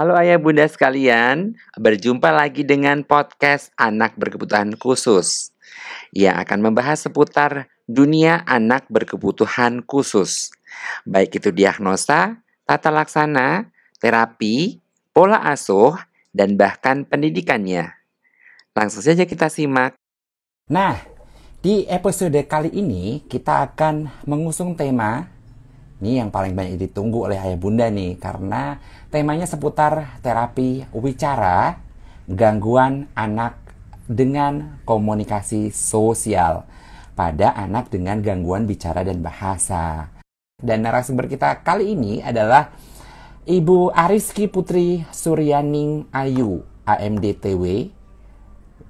Halo ayah bunda sekalian, berjumpa lagi dengan podcast Anak Berkebutuhan Khusus yang akan membahas seputar dunia anak berkebutuhan khusus. Baik itu diagnosa, tata laksana, terapi, pola asuh, dan bahkan pendidikannya. Langsung saja kita simak. Nah, di episode kali ini kita akan mengusung tema ini yang paling banyak ditunggu oleh ayah bunda nih karena temanya seputar terapi wicara gangguan anak dengan komunikasi sosial pada anak dengan gangguan bicara dan bahasa. Dan narasumber kita kali ini adalah Ibu Ariski Putri Suryaning Ayu, AMDTW,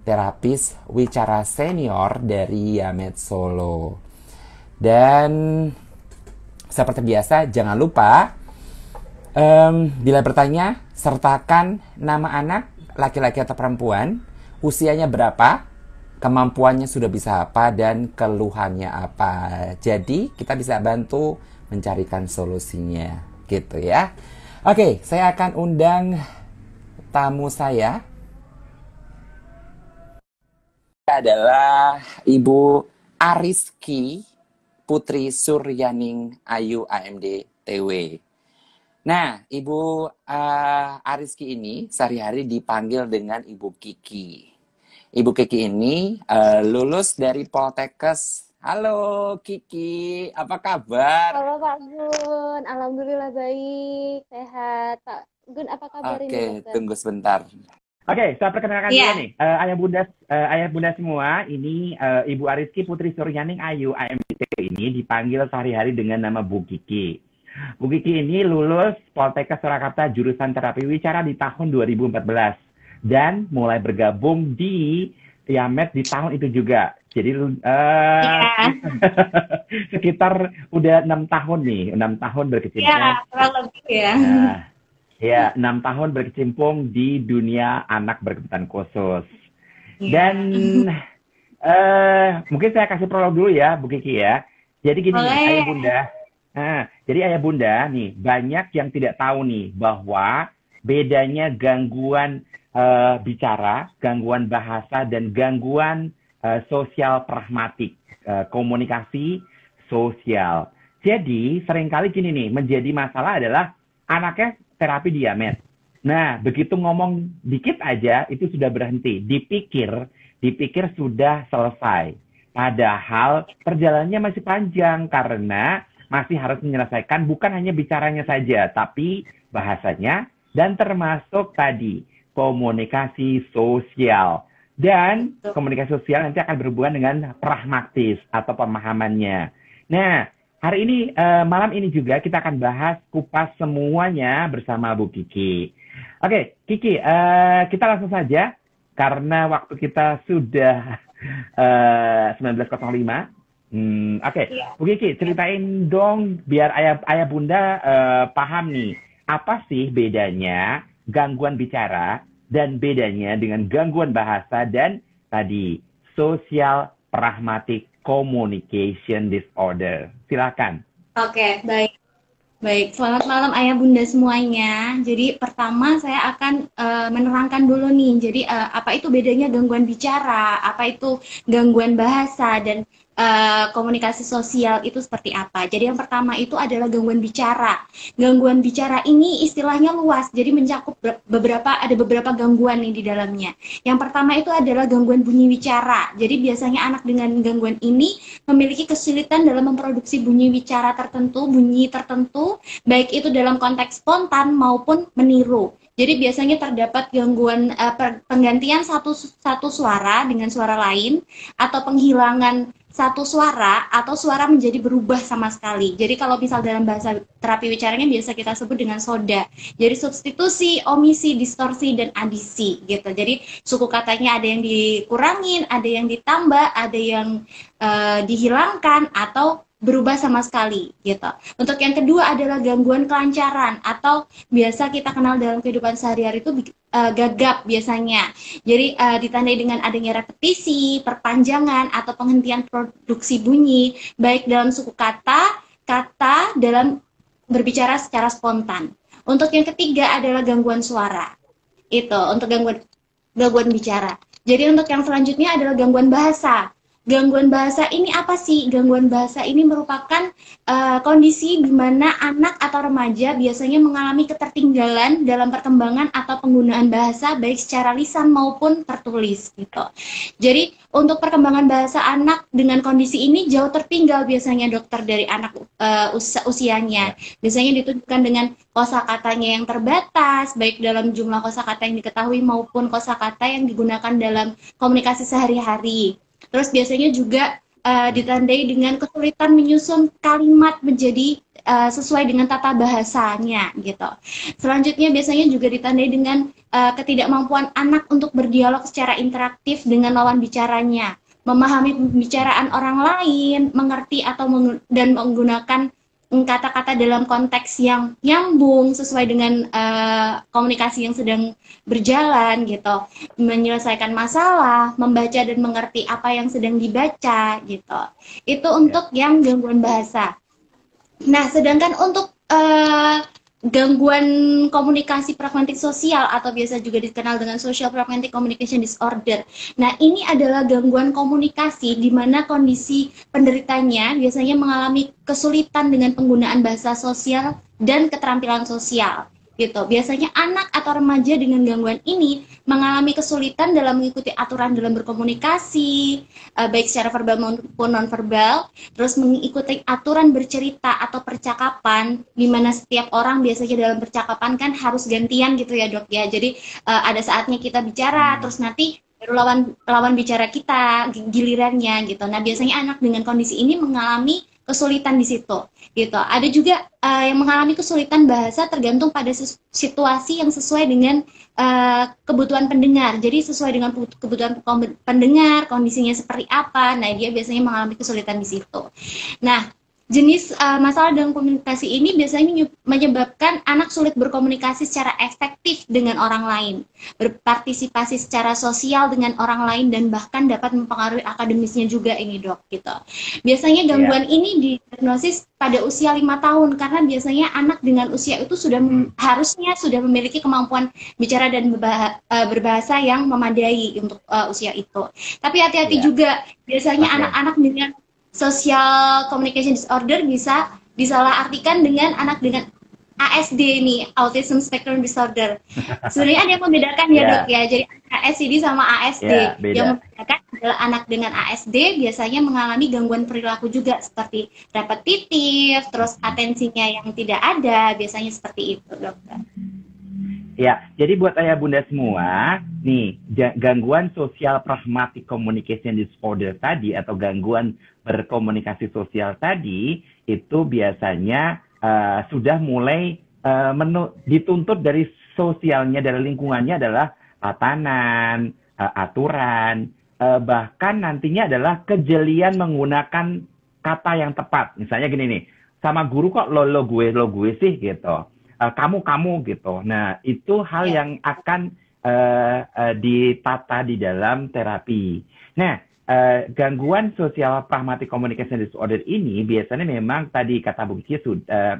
terapis wicara senior dari Yamet Solo. Dan seperti biasa, jangan lupa um, bila bertanya, sertakan nama anak, laki-laki atau perempuan, usianya berapa, kemampuannya sudah bisa apa, dan keluhannya apa. Jadi, kita bisa bantu mencarikan solusinya, gitu ya. Oke, saya akan undang tamu saya. Adalah Ibu Ariski Putri Suryaning Ayu AMD TW. Nah, Ibu uh, Ariski ini sehari-hari dipanggil dengan Ibu Kiki. Ibu Kiki ini uh, lulus dari Poltekkes. Halo Kiki, apa kabar? Halo Pak Gun, Alhamdulillah baik, sehat. Pak Gun, apa kabar Oke, ini? Oke, tunggu sebentar. Oke, saya perkenalkan yeah. dulu nih. Uh, ayah bunda uh, ayah bunda semua, ini uh, Ibu Ariski Putri Suryaning Ayu AMT ini dipanggil sehari-hari dengan nama Bu Kiki. Bu Kiki ini lulus Poltekkes Surakarta jurusan terapi wicara di tahun 2014 dan mulai bergabung di Yamet di tahun itu juga. Jadi uh, yeah. sekitar udah enam tahun nih, enam tahun berkecimpung. Iya, kurang lebih ya. Nah, Ya, enam tahun berkecimpung di dunia anak berkebutuhan khusus. Yeah. Dan uh, mungkin saya kasih prolog dulu ya, Bu Kiki ya. Jadi gini, Oleh. ayah bunda. Nah, jadi ayah bunda nih banyak yang tidak tahu nih bahwa bedanya gangguan uh, bicara, gangguan bahasa, dan gangguan uh, sosial pragmatik, uh, komunikasi sosial. Jadi sering kali gini nih, menjadi masalah adalah anaknya terapi diamet. Nah, begitu ngomong dikit aja itu sudah berhenti. Dipikir, dipikir sudah selesai. Padahal perjalanannya masih panjang karena masih harus menyelesaikan bukan hanya bicaranya saja, tapi bahasanya dan termasuk tadi komunikasi sosial. Dan komunikasi sosial nanti akan berhubungan dengan pragmatis atau pemahamannya. Nah, Hari ini, uh, malam ini juga kita akan bahas kupas semuanya bersama Bu Kiki. Oke, Kiki, uh, kita langsung saja karena waktu kita sudah uh, 19.05. Hmm, Oke, okay. iya. Bu Kiki, ceritain dong biar ayah, ayah bunda uh, paham nih, apa sih bedanya gangguan bicara dan bedanya dengan gangguan bahasa dan tadi sosial pragmatik communication disorder. Silakan. Oke, okay, baik. Baik, selamat malam ayah bunda semuanya. Jadi pertama saya akan uh, menerangkan dulu nih. Jadi uh, apa itu bedanya gangguan bicara, apa itu gangguan bahasa dan uh, komunikasi sosial itu seperti apa. Jadi yang pertama itu adalah gangguan bicara. Gangguan bicara ini istilahnya luas, jadi mencakup beberapa ada beberapa gangguan nih di dalamnya. Yang pertama itu adalah gangguan bunyi bicara. Jadi biasanya anak dengan gangguan ini memiliki kesulitan dalam memproduksi bunyi bicara tertentu, bunyi tertentu, baik itu dalam konteks spontan maupun meniru. Jadi biasanya terdapat gangguan uh, penggantian satu satu suara dengan suara lain atau penghilangan satu suara atau suara menjadi berubah sama sekali. Jadi kalau misal dalam bahasa terapi bicaranya biasa kita sebut dengan soda. Jadi substitusi, omisi, distorsi dan adisi gitu. Jadi suku katanya ada yang dikurangin, ada yang ditambah, ada yang uh, dihilangkan atau berubah sama sekali gitu. Untuk yang kedua adalah gangguan kelancaran atau biasa kita kenal dalam kehidupan sehari-hari itu uh, gagap biasanya. Jadi uh, ditandai dengan adanya repetisi, perpanjangan atau penghentian produksi bunyi baik dalam suku kata, kata dalam berbicara secara spontan. Untuk yang ketiga adalah gangguan suara. Itu untuk gangguan gangguan bicara. Jadi untuk yang selanjutnya adalah gangguan bahasa. Gangguan bahasa ini apa sih? Gangguan bahasa ini merupakan uh, kondisi di mana anak atau remaja biasanya mengalami ketertinggalan dalam perkembangan atau penggunaan bahasa baik secara lisan maupun tertulis gitu. Jadi untuk perkembangan bahasa anak dengan kondisi ini jauh tertinggal biasanya dokter dari anak uh, us usianya. Biasanya ditunjukkan dengan kosakatanya yang terbatas baik dalam jumlah kosakata yang diketahui maupun kosakata yang digunakan dalam komunikasi sehari-hari. Terus biasanya juga uh, ditandai dengan kesulitan menyusun kalimat menjadi uh, sesuai dengan tata bahasanya gitu. Selanjutnya biasanya juga ditandai dengan uh, ketidakmampuan anak untuk berdialog secara interaktif dengan lawan bicaranya, memahami pembicaraan orang lain, mengerti atau meng dan menggunakan kata-kata dalam konteks yang nyambung sesuai dengan uh, komunikasi yang sedang berjalan gitu. Menyelesaikan masalah membaca dan mengerti apa yang sedang dibaca gitu. Itu untuk ya. yang gangguan bahasa. Nah sedangkan untuk uh, gangguan komunikasi pragmatik sosial atau biasa juga dikenal dengan social pragmatic communication disorder. Nah, ini adalah gangguan komunikasi di mana kondisi penderitanya biasanya mengalami kesulitan dengan penggunaan bahasa sosial dan keterampilan sosial gitu. Biasanya anak atau remaja dengan gangguan ini mengalami kesulitan dalam mengikuti aturan dalam berkomunikasi, uh, baik secara verbal maupun nonverbal, terus mengikuti aturan bercerita atau percakapan, di mana setiap orang biasanya dalam percakapan kan harus gantian gitu ya dok ya. Jadi uh, ada saatnya kita bicara, terus nanti baru lawan lawan bicara kita gilirannya gitu. Nah biasanya anak dengan kondisi ini mengalami kesulitan di situ gitu. Ada juga uh, yang mengalami kesulitan bahasa tergantung pada situasi yang sesuai dengan uh, kebutuhan pendengar. Jadi sesuai dengan kebutuhan pendengar, kondisinya seperti apa. Nah, dia biasanya mengalami kesulitan di situ. Nah, jenis uh, masalah dalam komunikasi ini biasanya menyebabkan anak sulit berkomunikasi secara efektif dengan orang lain, berpartisipasi secara sosial dengan orang lain dan bahkan dapat mempengaruhi akademisnya juga ini dok gitu. Biasanya gangguan yeah. ini diagnosis pada usia lima tahun karena biasanya anak dengan usia itu sudah hmm. harusnya sudah memiliki kemampuan bicara dan eh, berbahasa yang memadai untuk uh, usia itu. Tapi hati-hati yeah. juga biasanya anak-anak okay. dengan social communication disorder bisa disalahartikan dengan anak dengan ASD nih, autism spectrum disorder. Sebenarnya ada yang membedakan ya yeah. dok ya. Jadi ASD sama ASD. Yeah, yang membedakan adalah anak dengan ASD biasanya mengalami gangguan perilaku juga seperti repetitif, terus atensinya yang tidak ada, biasanya seperti itu dokter. Ya, jadi buat ayah bunda semua, nih gangguan sosial pragmatic communication disorder tadi atau gangguan berkomunikasi sosial tadi itu biasanya uh, sudah mulai uh, dituntut dari sosialnya dari lingkungannya adalah tatanan, uh, aturan, uh, bahkan nantinya adalah kejelian menggunakan kata yang tepat. Misalnya gini nih, sama guru kok lo lo gue lo gue sih gitu kamu kamu gitu. Nah itu hal yeah. yang akan uh, uh, ditata di dalam terapi. Nah uh, gangguan sosial pragmatic communication disorder ini biasanya memang tadi kata Bu Kiki uh,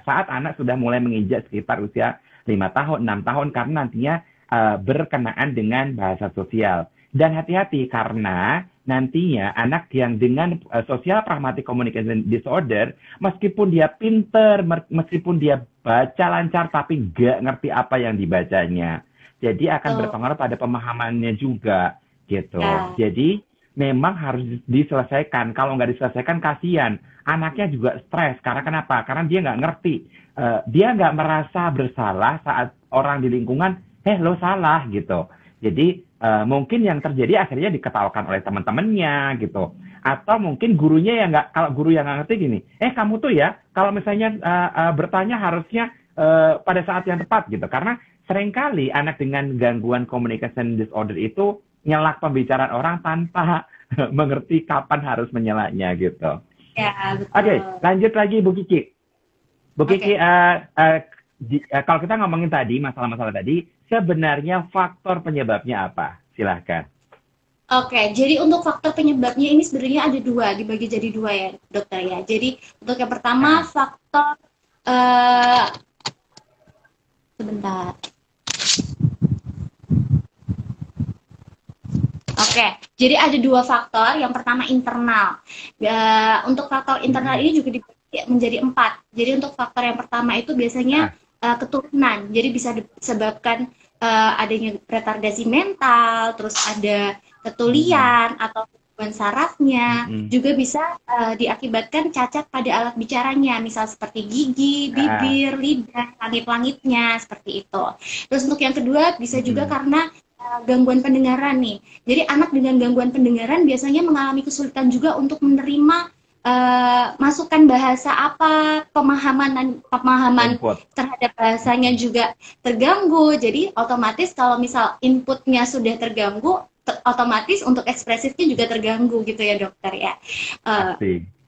saat anak sudah mulai menginjak sekitar usia lima tahun enam tahun karena nantinya uh, berkenaan dengan bahasa sosial. Dan hati-hati karena nantinya anak yang dengan uh, social pragmatic communication disorder, meskipun dia pinter, meskipun dia baca lancar, tapi nggak ngerti apa yang dibacanya. Jadi akan oh. berpengaruh pada pemahamannya juga, gitu. Yeah. Jadi memang harus diselesaikan. Kalau nggak diselesaikan, kasihan. Anaknya juga stres. Karena kenapa? Karena dia nggak ngerti. Uh, dia nggak merasa bersalah saat orang di lingkungan, eh lo salah, gitu. Jadi uh, mungkin yang terjadi akhirnya diketawakan oleh teman-temannya gitu. Atau mungkin gurunya yang nggak, kalau guru yang nggak ngerti gini, eh kamu tuh ya kalau misalnya uh, uh, bertanya harusnya uh, pada saat yang tepat gitu. Karena sering kali anak dengan gangguan communication disorder itu nyelak pembicaraan orang tanpa mengerti kapan harus menyelaknya gitu. Ya, Oke, okay, lanjut lagi Bu Kiki. Bu Kiki, okay. uh, uh, di, uh, kalau kita ngomongin tadi masalah-masalah tadi, sebenarnya faktor penyebabnya apa? Silahkan. Oke, jadi untuk faktor penyebabnya ini sebenarnya ada dua, dibagi jadi dua ya dokter ya. Jadi untuk yang pertama faktor uh, Sebentar. Oke, jadi ada dua faktor. Yang pertama internal. Ya, untuk faktor internal ini juga dibagi menjadi empat. Jadi untuk faktor yang pertama itu biasanya uh, keturunan. Jadi bisa disebabkan uh, adanya retardasi mental, terus ada ketulian hmm. atau gangguan sarafnya, hmm. juga bisa uh, diakibatkan cacat pada alat bicaranya, misal seperti gigi, bibir, lidah, langit-langitnya, seperti itu. Terus untuk yang kedua bisa juga hmm. karena uh, gangguan pendengaran nih. Jadi anak dengan gangguan pendengaran biasanya mengalami kesulitan juga untuk menerima uh, masukan bahasa apa, pemahaman dan pemahaman Input. terhadap bahasanya juga terganggu. Jadi otomatis kalau misal inputnya sudah terganggu, otomatis untuk ekspresifnya juga terganggu gitu ya dokter ya. Uh,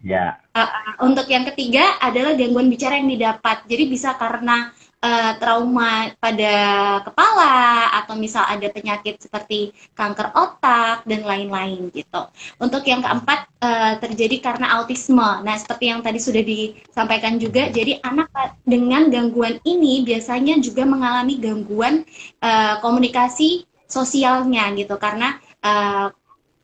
ya. Uh, untuk yang ketiga adalah gangguan bicara yang didapat. Jadi bisa karena uh, trauma pada kepala atau misal ada penyakit seperti kanker otak dan lain-lain gitu. Untuk yang keempat uh, terjadi karena autisme. Nah seperti yang tadi sudah disampaikan juga, jadi anak dengan gangguan ini biasanya juga mengalami gangguan uh, komunikasi sosialnya gitu karena uh,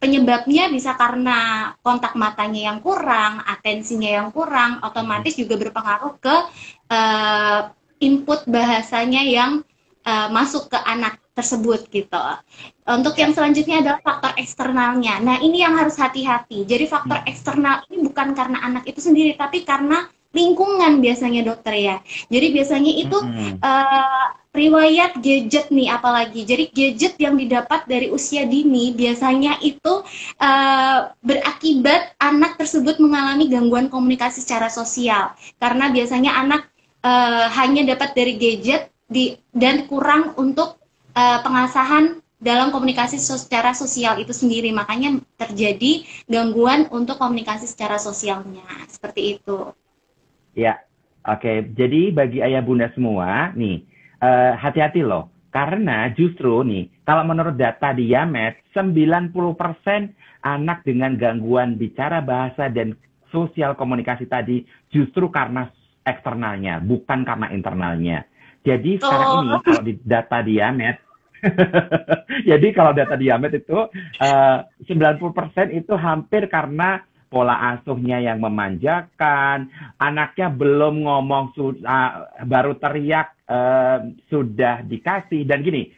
penyebabnya bisa karena kontak matanya yang kurang, atensinya yang kurang, otomatis juga berpengaruh ke uh, input bahasanya yang uh, masuk ke anak tersebut gitu. Untuk yang selanjutnya adalah faktor eksternalnya. Nah ini yang harus hati-hati. Jadi faktor hmm. eksternal ini bukan karena anak itu sendiri, tapi karena lingkungan biasanya dokter ya. Jadi biasanya itu uh, riwayat gadget nih apalagi. Jadi gadget yang didapat dari usia dini biasanya itu uh, berakibat anak tersebut mengalami gangguan komunikasi secara sosial. Karena biasanya anak uh, hanya dapat dari gadget di dan kurang untuk uh, pengasahan dalam komunikasi secara sosial itu sendiri. Makanya terjadi gangguan untuk komunikasi secara sosialnya. Seperti itu. Ya, oke. Jadi bagi ayah bunda semua, nih uh, hati-hati loh. Karena justru nih, kalau menurut data di Yamet, 90% anak dengan gangguan bicara bahasa dan sosial komunikasi tadi justru karena eksternalnya, bukan karena internalnya. Jadi sekarang oh. ini kalau di data di Yamet, jadi kalau data di Yamet itu uh, 90% itu hampir karena pola asuhnya yang memanjakan, anaknya belum ngomong uh, baru teriak uh, sudah dikasih dan gini.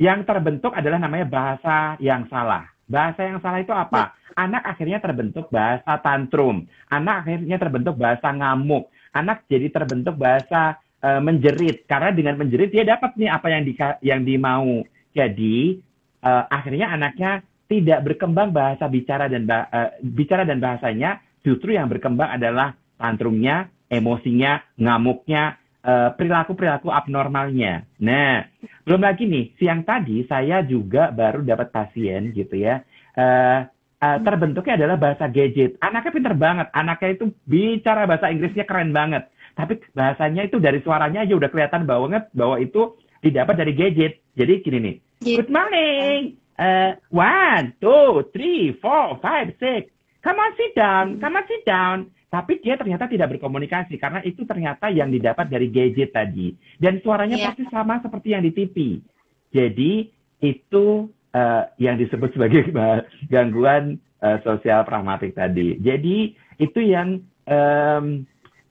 Yang terbentuk adalah namanya bahasa yang salah. Bahasa yang salah itu apa? Anak akhirnya terbentuk bahasa tantrum. Anak akhirnya terbentuk bahasa ngamuk. Anak jadi terbentuk bahasa uh, menjerit karena dengan menjerit dia dapat nih apa yang di yang dimau. Jadi uh, akhirnya anaknya tidak berkembang bahasa bicara dan uh, bicara dan bahasanya, justru yang berkembang adalah tantrumnya, emosinya, ngamuknya, uh, perilaku-perilaku abnormalnya. Nah, belum lagi nih, siang tadi saya juga baru dapat pasien gitu ya. Uh, uh, terbentuknya adalah bahasa gadget. Anaknya pinter banget. Anaknya itu bicara bahasa Inggrisnya keren banget. Tapi bahasanya itu dari suaranya aja udah kelihatan banget bahwa itu didapat dari gadget. Jadi gini nih. Good morning uh, one, two, three, four, five, six. Come on, sit down. Come on, sit down. Tapi dia ternyata tidak berkomunikasi karena itu ternyata yang didapat dari gadget tadi. Dan suaranya yeah. pasti sama seperti yang di TV. Jadi itu uh, yang disebut sebagai gangguan uh, sosial pragmatik tadi. Jadi itu yang um,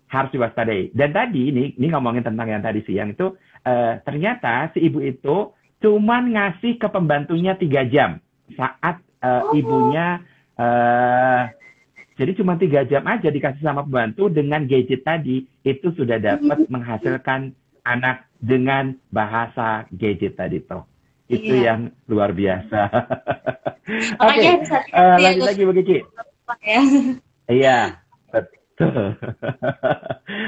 harus diwaspadai. Dan tadi ini, ini ngomongin tentang yang tadi siang itu uh, ternyata si ibu itu cuman ngasih ke pembantunya tiga jam saat uh, ibunya uh, jadi cuma tiga jam aja dikasih sama pembantu dengan gadget tadi itu sudah dapat mm-hmm. menghasilkan anak dengan bahasa gadget tadi toh itu iya. yang luar biasa. Oke, okay. uh, eh, lagi lagi begitu. Iya, Oke,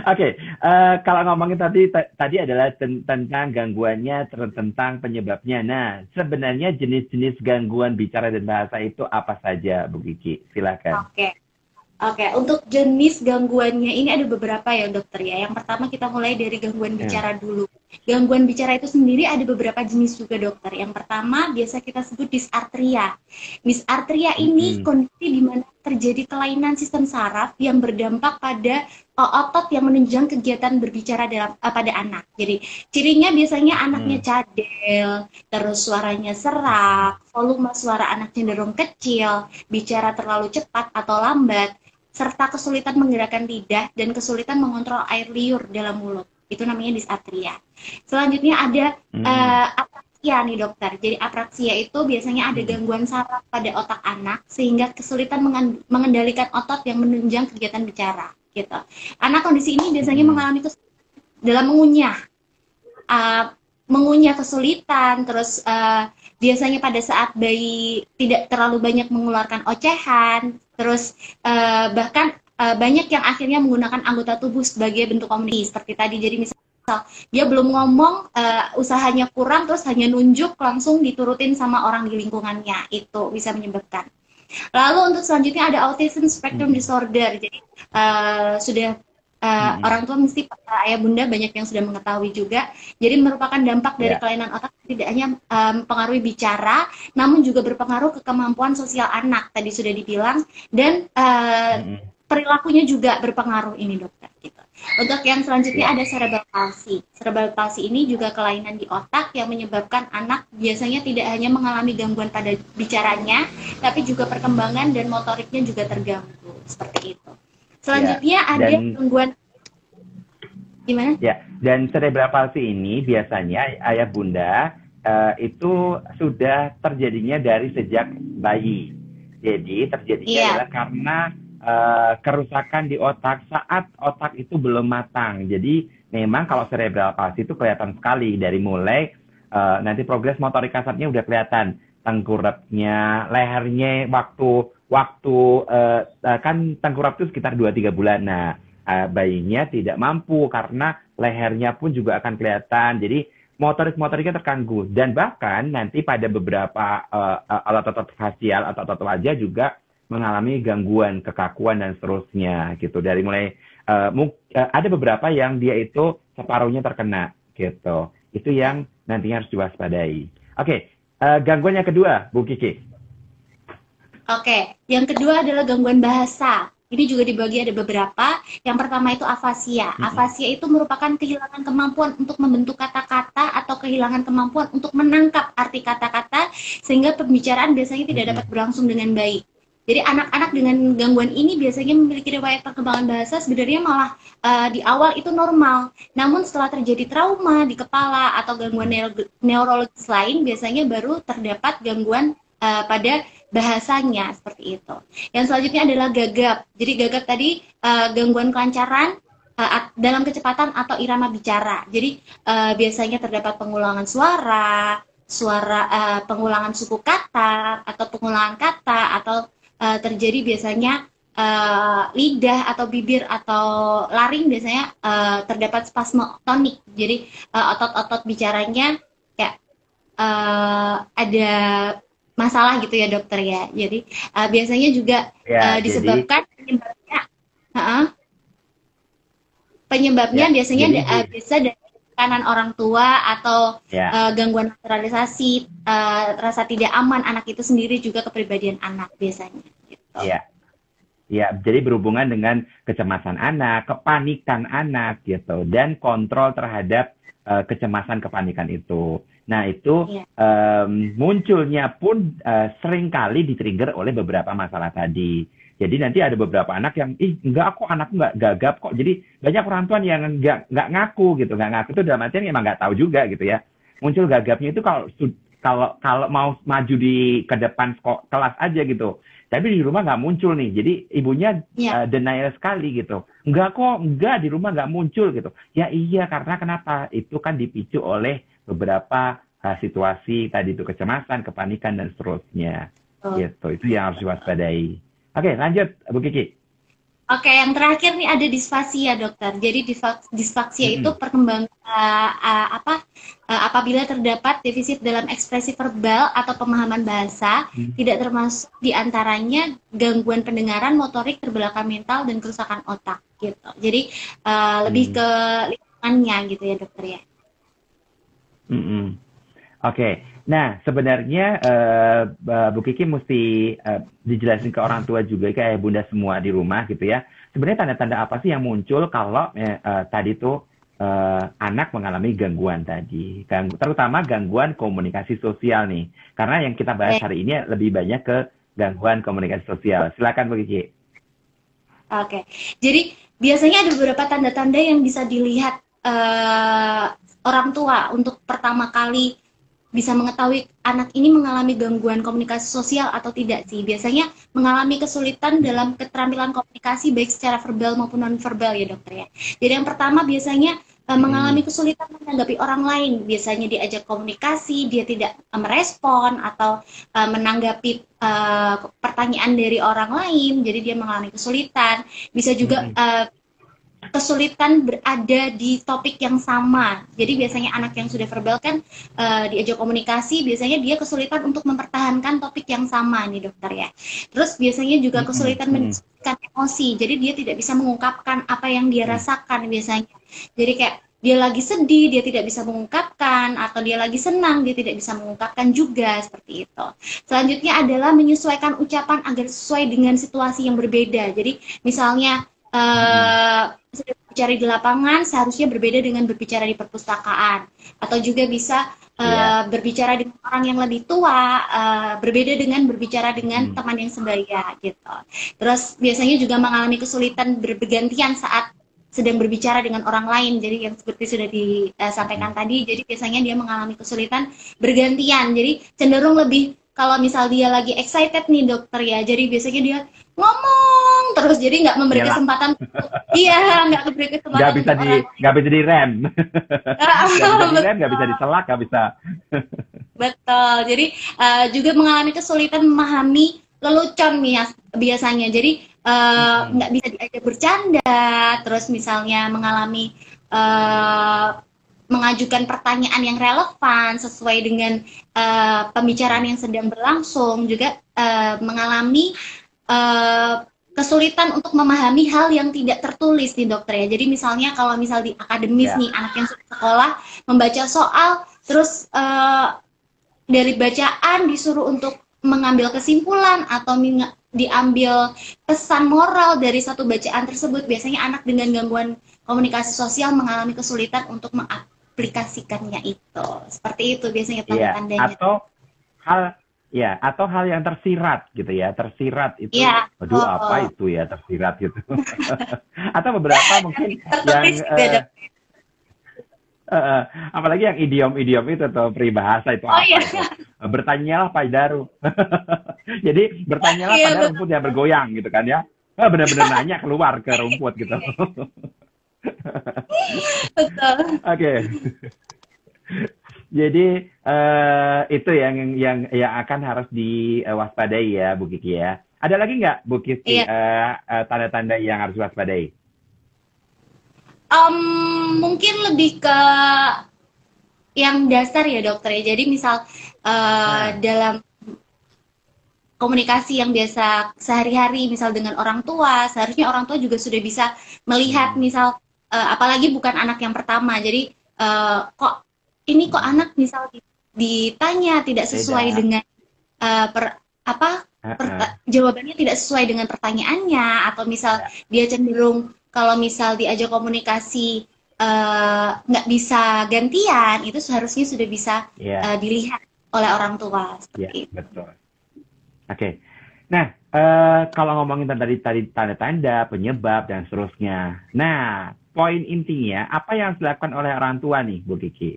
okay, uh, eh, kalau ngomongin tadi tadi adalah tentang gangguannya, tentang penyebabnya. Nah, sebenarnya jenis-jenis gangguan bicara dan bahasa itu apa saja, Bu Kiki? Silakan. Oke. Okay. Oke, okay. untuk jenis gangguannya ini ada beberapa ya dokter ya. Yang pertama kita mulai dari gangguan ya. bicara dulu. gangguan bicara itu sendiri ada beberapa jenis juga dokter. Yang pertama biasa kita sebut dysarthria. Dysarthria ini hmm. kondisi di mana terjadi kelainan sistem saraf yang berdampak pada uh, otot yang menunjang kegiatan berbicara dalam uh, pada anak. Jadi cirinya biasanya anaknya hmm. cadel, terus suaranya serak, volume suara anak cenderung kecil, bicara terlalu cepat atau lambat, serta kesulitan menggerakkan lidah dan kesulitan mengontrol air liur dalam mulut. Itu namanya dysarthria. Selanjutnya ada hmm. uh, apraksia nih dokter. Jadi apraksia itu biasanya ada hmm. gangguan saraf pada otak anak sehingga kesulitan mengendalikan otot yang menunjang kegiatan bicara. Gitu. Anak kondisi ini biasanya hmm. mengalami kesulitan dalam mengunyah. Uh, mengunyah kesulitan, terus uh, biasanya pada saat bayi tidak terlalu banyak mengeluarkan ocehan, terus uh, bahkan uh, banyak yang akhirnya menggunakan anggota tubuh sebagai bentuk komunikasi seperti tadi. Jadi misal dia belum ngomong uh, usahanya kurang terus hanya nunjuk langsung diturutin sama orang di lingkungannya. Itu bisa menyebabkan. Lalu untuk selanjutnya ada autism spectrum hmm. disorder. Jadi uh, sudah uh, hmm. orang tua mesti uh, ayah bunda banyak yang sudah mengetahui juga jadi merupakan dampak dari yeah. kelainan otak tidak hanya um, pengaruhi bicara namun juga berpengaruh ke kemampuan sosial anak tadi sudah dibilang dan uh, hmm perilakunya juga berpengaruh ini dokter gitu. Untuk yang selanjutnya ada cerebral palsy. Cerebral palsy ini juga kelainan di otak yang menyebabkan anak biasanya tidak hanya mengalami gangguan pada bicaranya, tapi juga perkembangan dan motoriknya juga terganggu seperti itu. Selanjutnya ya, ada dan, gangguan gimana? Ya, dan cerebral palsy ini biasanya ayah bunda uh, itu sudah terjadinya dari sejak bayi. Jadi terjadinya yeah. adalah karena uh, kerusakan di otak saat otak itu belum matang. Jadi memang kalau cerebral palsy itu kelihatan sekali dari mulai uh, nanti progres motorik kasarnya udah kelihatan tengkurapnya, lehernya waktu waktu uh, kan tengkurap itu sekitar 2-3 bulan. Nah, uh, bayinya tidak mampu karena lehernya pun juga akan kelihatan. Jadi motorik-motoriknya terganggu dan bahkan nanti pada beberapa uh, alat otot fasial atau otot wajah juga mengalami gangguan kekakuan dan seterusnya gitu dari mulai uh, ada beberapa yang dia itu separuhnya terkena gitu itu yang nantinya harus diwaspadai oke okay, uh, gangguan yang kedua Bu Kiki oke okay. yang kedua adalah gangguan bahasa ini juga dibagi ada beberapa. Yang pertama itu afasia. Afasia itu merupakan kehilangan kemampuan untuk membentuk kata-kata atau kehilangan kemampuan untuk menangkap arti kata-kata sehingga pembicaraan biasanya tidak dapat berlangsung dengan baik. Jadi anak-anak dengan gangguan ini biasanya memiliki riwayat perkembangan bahasa sebenarnya malah uh, di awal itu normal. Namun setelah terjadi trauma di kepala atau gangguan neurologis lain biasanya baru terdapat gangguan uh, pada bahasanya seperti itu. Yang selanjutnya adalah gagap. Jadi gagap tadi uh, gangguan kelancaran dalam kecepatan atau irama bicara. Jadi uh, biasanya terdapat pengulangan suara, suara uh, pengulangan suku kata atau pengulangan kata atau uh, terjadi biasanya uh, lidah atau bibir atau laring biasanya uh, terdapat spasme tonik. Jadi otot-otot uh, bicaranya kayak uh, ada masalah gitu ya dokter ya. Jadi uh, biasanya juga ya, uh, disebabkan jadi... penyebabnya uh, penyebabnya ya, biasanya jadi, uh, bisa dari kanan orang tua atau ya. uh, gangguan naturalisasi, uh, rasa tidak aman anak itu sendiri juga kepribadian anak biasanya. Gitu. Iya. Ya, jadi berhubungan dengan kecemasan anak, kepanikan anak gitu, dan kontrol terhadap uh, kecemasan kepanikan itu. Nah itu ya. um, munculnya pun uh, sering kali ditrigger oleh beberapa masalah tadi. Jadi nanti ada beberapa anak yang, ih enggak kok anakku enggak gagap kok. Jadi banyak orang tua yang enggak, enggak ngaku gitu. Enggak ngaku itu dalam artian emang enggak tahu juga gitu ya. Muncul gagapnya itu kalau kalau kalau mau maju di ke depan kelas aja gitu. Tapi di rumah nggak muncul nih. Jadi ibunya ya. uh, denial sekali gitu. Enggak kok, enggak di rumah nggak muncul gitu. Ya iya karena kenapa? Itu kan dipicu oleh beberapa uh, situasi tadi itu kecemasan, kepanikan dan seterusnya. Oh. Gitu. Itu yang harus diwaspadai. Oke, lanjut Bu Kiki. Oke, yang terakhir nih ada disfasia, dokter. Jadi disfaksia hmm. itu perkembangan uh, uh, apa uh, apabila terdapat defisit dalam ekspresi verbal atau pemahaman bahasa, hmm. tidak termasuk di antaranya gangguan pendengaran, motorik, terbelakang mental, dan kerusakan otak, gitu. Jadi uh, lebih hmm. ke lingkungannya, gitu ya, dokter ya. Mm -mm. Oke, okay. Nah sebenarnya uh, Bu Kiki mesti uh, dijelasin ke orang tua juga, ke ayah bunda semua di rumah gitu ya. Sebenarnya tanda-tanda apa sih yang muncul kalau uh, tadi tuh uh, anak mengalami gangguan tadi, Gang, terutama gangguan komunikasi sosial nih. Karena yang kita bahas hari ini lebih banyak ke gangguan komunikasi sosial. Silakan Bu Kiki. Oke, jadi biasanya ada beberapa tanda-tanda yang bisa dilihat uh, orang tua untuk pertama kali bisa mengetahui anak ini mengalami gangguan komunikasi sosial atau tidak sih. Biasanya mengalami kesulitan dalam keterampilan komunikasi baik secara verbal maupun non verbal ya dokter ya. Jadi yang pertama biasanya uh, mengalami kesulitan menanggapi orang lain. Biasanya diajak komunikasi, dia tidak merespon atau uh, menanggapi uh, pertanyaan dari orang lain, jadi dia mengalami kesulitan. Bisa juga uh, kesulitan berada di topik yang sama. Jadi biasanya anak yang sudah verbal kan uh, diajak komunikasi, biasanya dia kesulitan untuk mempertahankan topik yang sama nih dokter ya. Terus biasanya juga kesulitan menunjukkan emosi. Jadi dia tidak bisa mengungkapkan apa yang dia mm. rasakan biasanya. Jadi kayak dia lagi sedih, dia tidak bisa mengungkapkan, atau dia lagi senang, dia tidak bisa mengungkapkan juga seperti itu. Selanjutnya adalah menyesuaikan ucapan agar sesuai dengan situasi yang berbeda. Jadi misalnya uh, berbicara di lapangan seharusnya berbeda dengan berbicara di perpustakaan. Atau juga bisa uh, eh, yeah. berbicara dengan orang yang lebih tua uh, berbeda dengan berbicara dengan hmm. teman yang sebaya gitu. Terus biasanya juga mengalami kesulitan bergantian saat sedang berbicara dengan orang lain. Jadi yang seperti sudah disampaikan uh, tadi jadi biasanya dia mengalami kesulitan bergantian. Jadi cenderung lebih kalau misal dia lagi excited nih dokter ya jadi biasanya dia ngomong terus jadi nggak memberi Yalah. kesempatan. Iya nggak memberi kesempatan nggak bisa di nggak bisa di rem. Nggak bisa di nggak bisa diselak nggak bisa. Betul. Jadi uh, juga mengalami kesulitan memahami lelucon biasanya. Jadi uh, nggak bisa diajak bercanda. Terus misalnya mengalami uh, mengajukan pertanyaan yang relevan sesuai dengan uh, pembicaraan yang sedang berlangsung. Juga uh, mengalami uh, kesulitan untuk memahami hal yang tidak tertulis nih dokter ya. Jadi misalnya kalau misal di akademis yeah. nih anak yang sekolah membaca soal terus uh, dari bacaan disuruh untuk mengambil kesimpulan atau diambil pesan moral dari satu bacaan tersebut biasanya anak dengan gangguan komunikasi sosial mengalami kesulitan untuk mengaplikasikannya itu. Seperti itu biasanya iya, tanda-tandanya. Yeah. Atau hal Ya, atau hal yang tersirat gitu ya, tersirat itu, ya. aduh oh. apa itu ya tersirat gitu. atau beberapa mungkin yang uh, uh, apalagi yang idiom-idiom itu atau peribahasa itu oh, apa iya. itu? Bertanyalah Daru. Jadi bertanyalah iya, pada rumput yang bergoyang gitu kan ya. Benar-benar nanya keluar ke rumput gitu. Betul. Oke. Okay. Jadi uh, itu yang yang yang akan harus diwaspadai ya Bu Kiki ya. Ada lagi nggak Bu Kiki iya. uh, uh, tanda-tanda yang harus diwaspadai? Um, mungkin lebih ke yang dasar ya dokter ya. Jadi misal uh, nah. dalam komunikasi yang biasa sehari-hari misal dengan orang tua, seharusnya orang tua juga sudah bisa melihat hmm. misal uh, apalagi bukan anak yang pertama. Jadi uh, kok ini kok anak misal ditanya tidak sesuai Beda. dengan uh, per apa per, uh, jawabannya tidak sesuai dengan pertanyaannya atau misal yeah. dia cenderung kalau misal diajak komunikasi eh, nggak uh, bisa gantian itu seharusnya sudah bisa yeah. uh, dilihat oleh orang tua seperti yeah, itu. Betul. Oke. Okay. Nah, uh, kalau ngomongin tadi tadi tanda-tanda, penyebab dan seterusnya. Nah, poin intinya apa yang dilakukan oleh orang tua nih, Bu Kiki?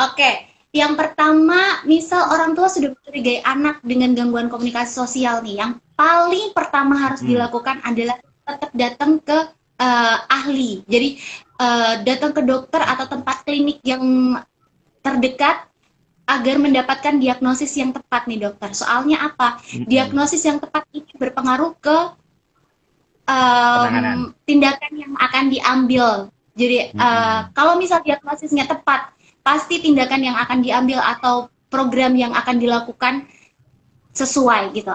Oke, yang pertama, misal orang tua sudah mencurigai anak dengan gangguan komunikasi sosial nih, yang paling pertama harus hmm. dilakukan adalah tetap datang ke uh, ahli. Jadi uh, datang ke dokter atau tempat klinik yang terdekat agar mendapatkan diagnosis yang tepat nih dokter. Soalnya apa? Hmm. Diagnosis yang tepat ini berpengaruh ke um, tindakan yang akan diambil. Jadi hmm. uh, kalau misal diagnosisnya tepat, pasti tindakan yang akan diambil atau program yang akan dilakukan sesuai gitu.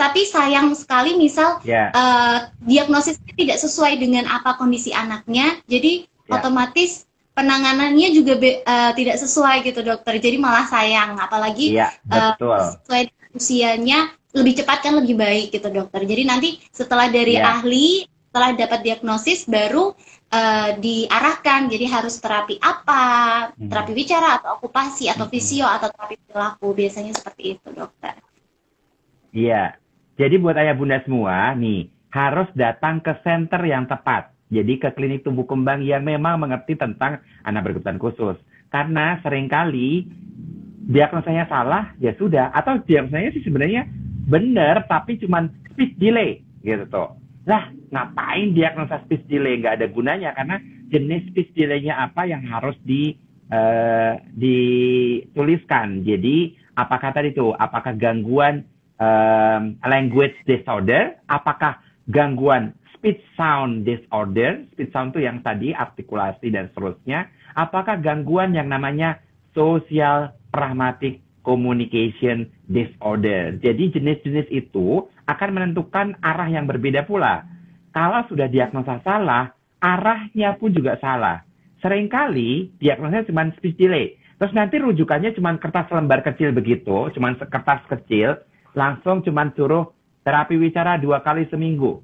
Tapi sayang sekali misal yeah. Ya. uh, diagnosisnya tidak sesuai dengan apa kondisi anaknya, jadi yeah. otomatis penanganannya juga be, uh, tidak sesuai gitu dokter. Jadi malah sayang, apalagi iya, betul. Uh, sesuai usianya lebih cepat kan lebih baik gitu dokter. Jadi nanti setelah dari yeah. ahli, setelah dapat diagnosis baru uh, diarahkan. Jadi harus terapi apa, hmm. terapi bicara atau okupasi atau fisio hmm. atau terapi perilaku. Biasanya seperti itu dokter. Iya. Jadi buat ayah bunda semua nih harus datang ke center yang tepat. Jadi ke klinik tumbuh kembang yang memang mengerti tentang anak berkebutuhan khusus. Karena sering kali diagnosanya salah, ya sudah. Atau diagnosanya sih sebenarnya benar, tapi cuma speech delay gitu tuh. Lah, ngapain diagnosa speech delay? Nggak ada gunanya karena jenis speech delay-nya apa yang harus di uh, dituliskan. Jadi, apakah tadi itu? Apakah gangguan um, language disorder? Apakah gangguan speech sound disorder? Speech sound itu yang tadi artikulasi dan seterusnya. Apakah gangguan yang namanya social pragmatic communication disorder. Jadi jenis-jenis itu akan menentukan arah yang berbeda pula. Kalau sudah diagnosa salah, arahnya pun juga salah. Seringkali diagnosanya cuma speech delay. Terus nanti rujukannya cuma kertas lembar kecil begitu, cuma kertas kecil, langsung cuma suruh terapi bicara dua kali seminggu.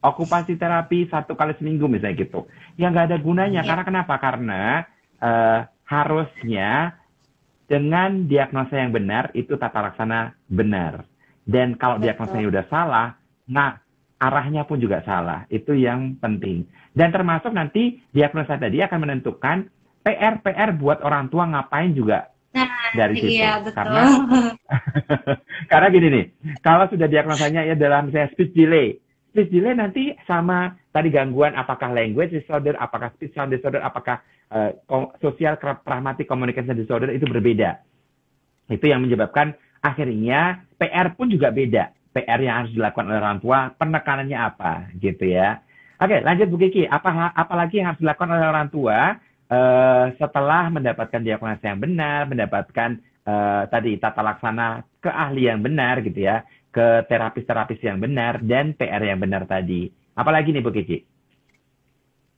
Okupasi terapi satu kali seminggu misalnya gitu. Ya nggak ada gunanya. Ya. Karena kenapa? Karena uh, harusnya dengan diagnosa yang benar itu tata laksana benar. Dan kalau diagnosanya udah salah, nah arahnya pun juga salah. Itu yang penting. Dan termasuk nanti diagnosa tadi akan menentukan PR-PR buat orang tua ngapain juga nah, dari situ. Iya, betul. Karena karena gini nih, kalau sudah diagnosanya ya dalam saya speech delay, speech delay nanti sama tadi gangguan apakah language disorder, apakah speech sound disorder, apakah uh, social pragmatic communication disorder itu berbeda. Itu yang menyebabkan akhirnya PR pun juga beda. PR yang harus dilakukan oleh orang tua, penekanannya apa gitu ya. Oke, lanjut Bu Kiki. Apa apalagi yang harus dilakukan oleh orang tua uh, setelah mendapatkan diagnosa yang benar, mendapatkan uh, tadi tata laksana keahlian benar gitu ya ke terapis-terapis yang benar dan PR yang benar tadi. Apalagi nih Bu Kiki?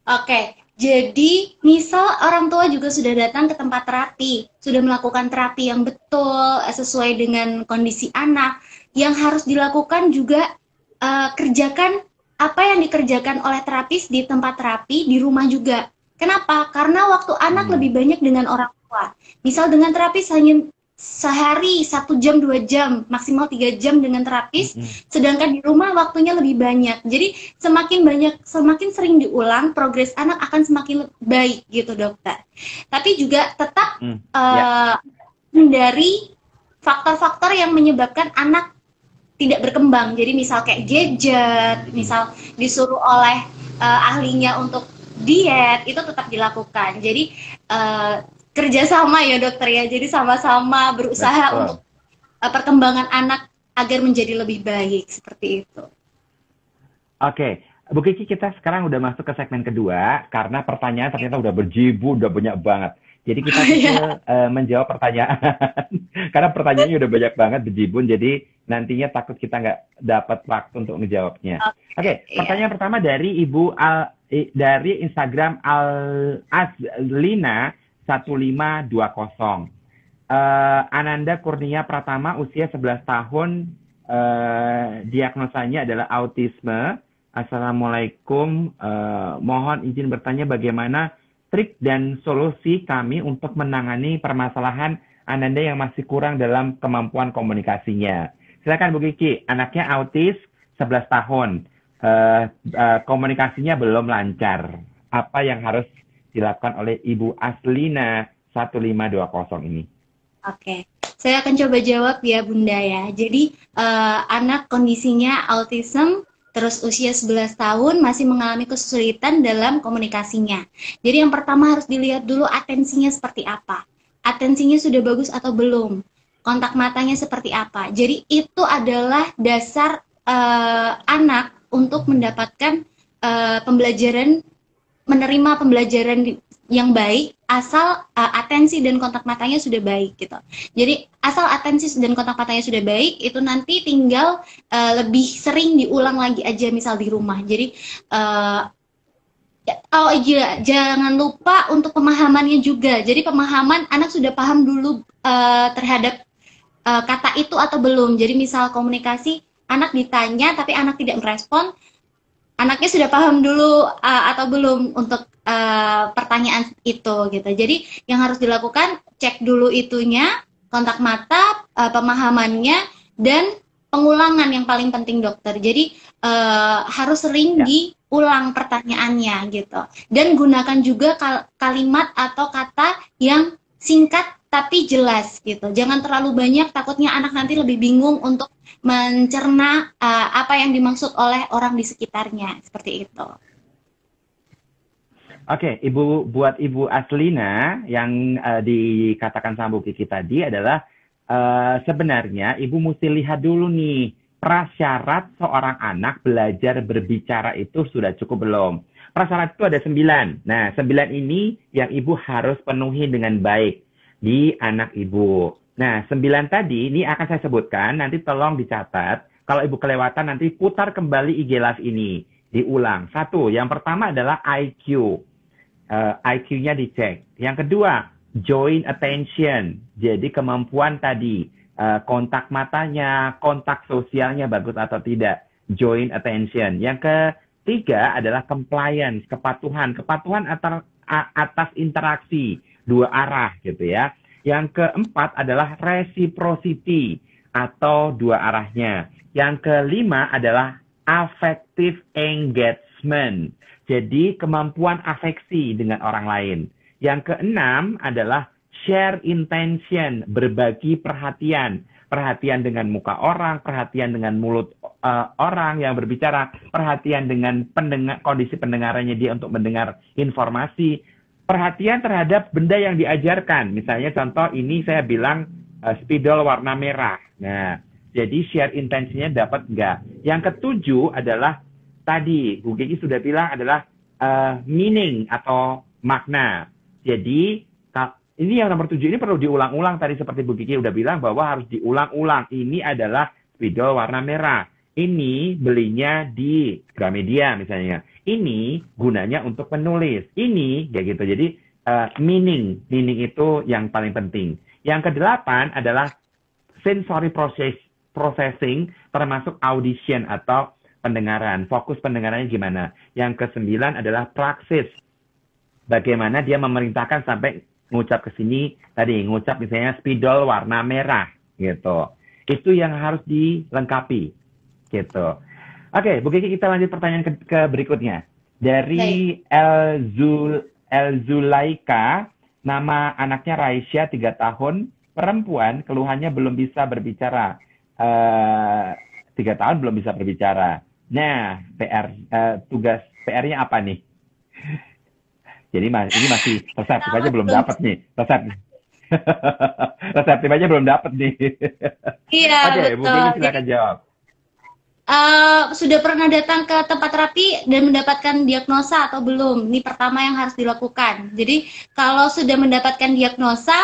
Oke, jadi misal orang tua juga sudah datang ke tempat terapi, sudah melakukan terapi yang betul eh, sesuai dengan kondisi anak, yang harus dilakukan juga uh, kerjakan apa yang dikerjakan oleh terapis di tempat terapi di rumah juga. Kenapa? Karena waktu anak hmm. lebih banyak dengan orang tua. Misal dengan terapis hanya sehari satu jam dua jam maksimal tiga jam dengan terapis. Mm -hmm. sedangkan di rumah waktunya lebih banyak. Jadi semakin banyak semakin sering diulang progres anak akan semakin baik gitu dokter. Tapi juga tetap mm, uh, yeah. faktor-faktor yang menyebabkan anak tidak berkembang. Jadi misal kayak gadget misal disuruh oleh uh, ahlinya untuk diet itu tetap dilakukan. Jadi uh, kerjasama ya dokter ya jadi sama-sama berusaha Betul. untuk uh, perkembangan anak agar menjadi lebih baik seperti itu. Oke, Bu Kiki kita sekarang udah masuk ke segmen kedua karena pertanyaan ternyata udah berjibu, udah banyak banget. Jadi kita bisa uh, menjawab pertanyaan karena pertanyaannya udah banyak banget berjibun. Jadi nantinya takut kita nggak dapat waktu untuk menjawabnya. Oke, okay, okay, iya. pertanyaan yeah. pertama dari Ibu Al dari Instagram Al Azlina 1520. Uh, eh, Ananda Kurnia Pratama usia 11 tahun uh, diagnosanya adalah autisme. Assalamualaikum. Uh, mohon izin bertanya bagaimana trik dan solusi kami untuk menangani permasalahan Ananda yang masih kurang dalam kemampuan komunikasinya. Silakan Bu Kiki, anaknya autis 11 tahun. Uh, uh, komunikasinya belum lancar. Apa yang harus dilakukan oleh Ibu Aslina 1520 ini? Oke, saya akan coba jawab ya Bunda ya. Jadi uh, anak kondisinya autism terus usia 11 tahun masih mengalami kesulitan dalam komunikasinya. Jadi yang pertama harus dilihat dulu atensinya seperti apa. Atensinya sudah bagus atau belum? Kontak matanya seperti apa? Jadi itu adalah dasar uh, anak untuk mendapatkan uh, pembelajaran menerima pembelajaran yang baik asal uh, atensi dan kontak matanya sudah baik gitu. Jadi asal atensi dan kontak matanya sudah baik itu nanti tinggal uh, lebih sering diulang lagi aja misal di rumah. Jadi uh, Oh iya, jangan lupa untuk pemahamannya juga. Jadi pemahaman anak sudah paham dulu uh, terhadap uh, kata itu atau belum. Jadi misal komunikasi, anak ditanya tapi anak tidak merespon, anaknya sudah paham dulu uh, atau belum untuk uh, pertanyaan itu gitu. Jadi yang harus dilakukan cek dulu itunya, kontak mata, uh, pemahamannya dan pengulangan yang paling penting dokter. Jadi uh, harus sering ya. di ulang pertanyaannya gitu. Dan gunakan juga kal kalimat atau kata yang singkat tapi jelas gitu. Jangan terlalu banyak takutnya anak nanti lebih bingung untuk mencerna uh, apa yang dimaksud oleh orang di sekitarnya seperti itu. Oke, okay, Ibu buat Ibu Aslina yang uh, dikatakan sama Kiki tadi adalah uh, sebenarnya Ibu mesti lihat dulu nih prasyarat seorang anak belajar berbicara itu sudah cukup belum? Prasyarat itu ada sembilan. Nah, sembilan ini yang ibu harus penuhi dengan baik di anak ibu. Nah, sembilan tadi ini akan saya sebutkan, nanti tolong dicatat. Kalau ibu kelewatan, nanti putar kembali IG Live ini. Diulang. Satu, yang pertama adalah IQ. Uh, eh, IQ-nya dicek. Yang kedua, joint attention. Jadi kemampuan tadi uh, kontak matanya, kontak sosialnya bagus atau tidak, joint attention. Yang ketiga adalah compliance, kepatuhan, kepatuhan atas, atas interaksi dua arah gitu ya. Yang keempat adalah reciprocity atau dua arahnya. Yang kelima adalah affective engagement. Jadi kemampuan afeksi dengan orang lain. Yang keenam adalah share intention, berbagi perhatian. Perhatian dengan muka orang, perhatian dengan mulut uh, orang yang berbicara, perhatian dengan pendengar, kondisi pendengarannya dia untuk mendengar informasi, perhatian terhadap benda yang diajarkan. Misalnya contoh ini saya bilang uh, spidol warna merah. Nah, jadi share intensinya dapat enggak. Yang ketujuh adalah tadi Bu Gigi sudah bilang adalah uh, meaning atau makna. Jadi ini yang nomor tujuh ini perlu diulang-ulang tadi seperti Bu Kiki udah bilang bahwa harus diulang-ulang. Ini adalah spidol warna merah. Ini belinya di Gramedia misalnya. Ini gunanya untuk penulis. Ini kayak gitu. Jadi uh, meaning, meaning itu yang paling penting. Yang kedelapan adalah sensory process, processing termasuk audition atau pendengaran. Fokus pendengarannya gimana? Yang kesembilan adalah praksis. Bagaimana dia memerintahkan sampai ngucap ke sini tadi ngucap misalnya spidol warna merah gitu. Itu yang harus dilengkapi gitu. Oke, Bu Kiki kita lanjut pertanyaan ke, ke berikutnya. Dari Elzul Elzulaika, nama anaknya Raisya tiga tahun, perempuan, keluhannya belum bisa berbicara. Uh, tiga tahun belum bisa berbicara. Nah, PR uh, eh, tugas PR-nya apa nih? Jadi ini masih reseptif aja belum dapat nih. Resep reseptif aja belum dapat nih. Iya, Oke, okay, Bu Dini silakan jawab. Uh, sudah pernah datang ke tempat terapi dan mendapatkan diagnosa atau belum? Ini pertama yang harus dilakukan. Jadi kalau sudah mendapatkan diagnosa,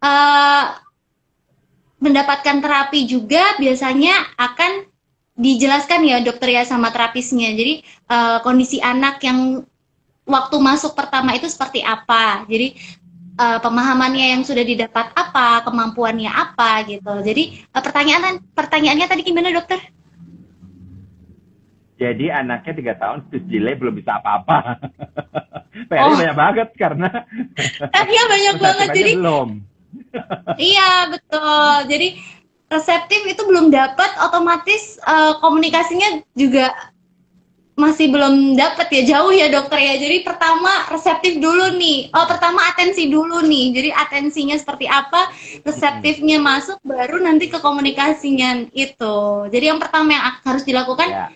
uh, mendapatkan terapi juga biasanya akan dijelaskan ya dokter ya sama terapisnya. Jadi uh, kondisi anak yang waktu masuk pertama itu seperti apa. Jadi uh, pemahamannya yang sudah didapat apa, kemampuannya apa gitu. Jadi uh, pertanyaan pertanyaannya tadi gimana dokter? Jadi anaknya tiga tahun delay belum bisa apa-apa. PR oh. banyak banget karena Iya banyak banget jadi belum. iya betul. Jadi reseptif itu belum dapat otomatis uh, komunikasinya juga masih belum dapat ya jauh ya dokter ya jadi pertama reseptif dulu nih oh pertama atensi dulu nih jadi atensinya seperti apa reseptifnya masuk baru nanti ke komunikasinya itu jadi yang pertama yang harus dilakukan ya.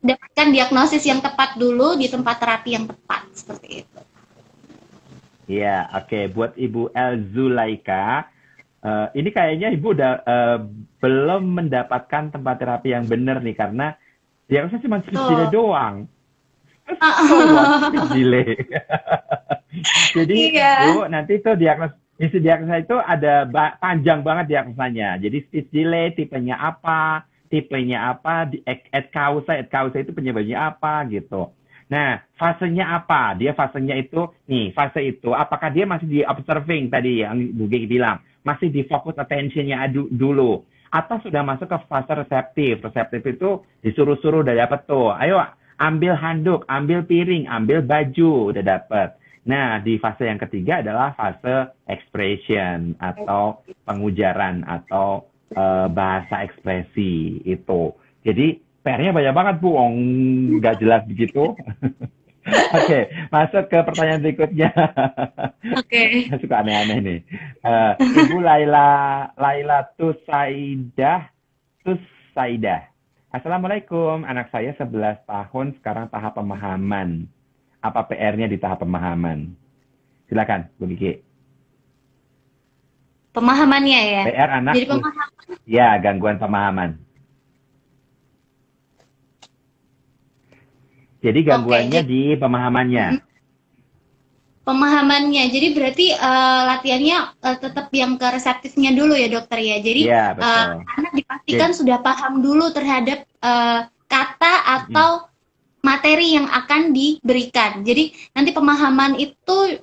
Dapatkan diagnosis yang tepat dulu di tempat terapi yang tepat seperti itu Iya, oke. Okay. Buat Ibu Elzulaika, uh, ini kayaknya Ibu udah uh, belum mendapatkan tempat terapi yang benar nih, karena dia harusnya cuma speed doang. delay. Jadi iya. Bu, nanti itu diagnos isi diagnosa itu ada ba panjang banget diagnosanya. Jadi speech delay tipenya apa, tipenya apa, di at causa, at causa itu penyebabnya apa gitu. Nah, fasenya apa? Dia fasenya itu, nih, fase itu, apakah dia masih di observing tadi yang Bu Gigi bilang? Masih di focus attention-nya dulu? Atau sudah masuk ke fase reseptif? Reseptif itu disuruh-suruh udah dapet tuh. Ayo, ambil handuk, ambil piring, ambil baju, udah dapet. Nah, di fase yang ketiga adalah fase expression atau pengujaran atau uh, bahasa ekspresi itu. Jadi PR-nya banyak banget Bu, oh, nggak jelas begitu. Oke, okay, masuk ke pertanyaan berikutnya. Oke. Okay. Suka aneh-aneh nih. Uh, Ibu Laila Laila Tusaidah Tusaidah. Assalamualaikum, anak saya 11 tahun sekarang tahap pemahaman. Apa PR-nya di tahap pemahaman? Silakan, Bu Kiki. Pemahamannya ya. PR anak. Jadi pemahaman. Ya, gangguan pemahaman. Jadi gangguannya okay, di pemahamannya. Pemahamannya. Jadi berarti uh, latihannya uh, tetap yang ke reseptifnya dulu ya dokter ya. Jadi ya, Uh, anak dipastikan jadi, sudah paham dulu terhadap uh, kata atau hmm. materi yang akan diberikan. Jadi nanti pemahaman itu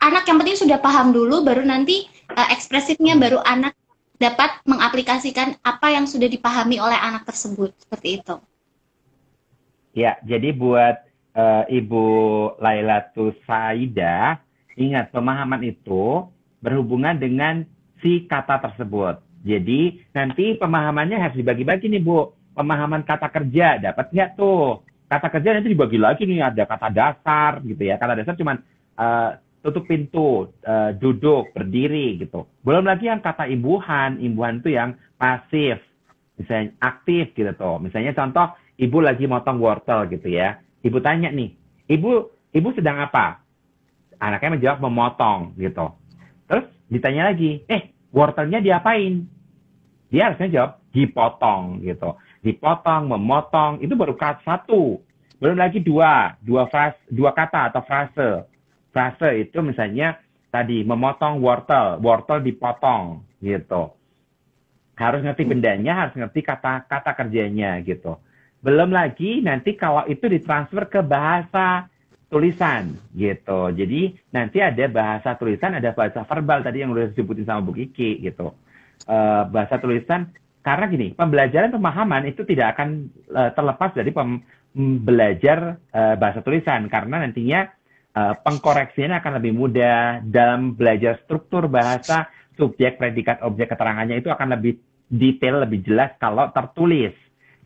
anak yang penting sudah paham dulu baru nanti uh, ekspresifnya baru anak dapat mengaplikasikan apa yang sudah dipahami oleh anak tersebut seperti itu. Ya, jadi buat uh, Ibu Lailatul Saida, ingat pemahaman itu berhubungan dengan si kata tersebut. Jadi nanti pemahamannya harus dibagi-bagi nih Bu. Pemahaman kata kerja dapat nggak tuh? Kata kerja nanti dibagi lagi nih ada kata dasar gitu ya. Kata dasar cuman uh, tutup pintu, uh, duduk, berdiri gitu. Belum lagi yang kata imbuhan, imbuhan itu yang pasif, misalnya aktif gitu tuh. Misalnya contoh ibu lagi motong wortel gitu ya. Ibu tanya nih, ibu ibu sedang apa? Anaknya menjawab memotong gitu. Terus ditanya lagi, eh wortelnya diapain? Dia harusnya jawab dipotong gitu. Dipotong, memotong, itu baru kata satu. Belum lagi dua, dua frase, dua kata atau frase. Frase itu misalnya tadi memotong wortel, wortel dipotong gitu. Harus ngerti bendanya, harus ngerti kata kata kerjanya gitu. Belum lagi nanti kalau itu ditransfer ke bahasa tulisan gitu. Jadi nanti ada bahasa tulisan, ada bahasa verbal tadi yang udah disebutin sama Bu Kiki gitu. Uh, bahasa tulisan karena gini, pembelajaran pemahaman itu tidak akan uh, terlepas dari pem belajar uh, bahasa tulisan karena nantinya uh, pengkoreksinya akan lebih mudah dalam belajar struktur bahasa subjek predikat objek keterangannya itu akan lebih detail lebih jelas kalau tertulis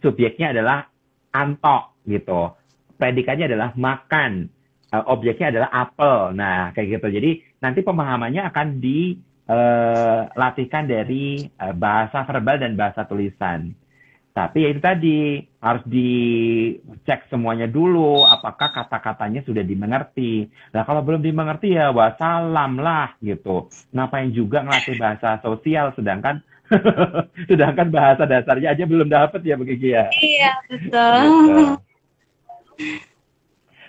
subjeknya adalah antok gitu. Predikatnya adalah makan. Uh, objeknya adalah apel. Nah, kayak gitu. Jadi nanti pemahamannya akan dilatihkan uh, dari bahasa verbal dan bahasa tulisan. Tapi ya itu tadi harus dicek semuanya dulu apakah kata-katanya sudah dimengerti. Nah kalau belum dimengerti ya wassalam lah gitu. Ngapain juga ngelatih bahasa sosial sedangkan Sedangkan bahasa dasarnya aja belum dapat ya begini ya. Iya, betul. Gitu.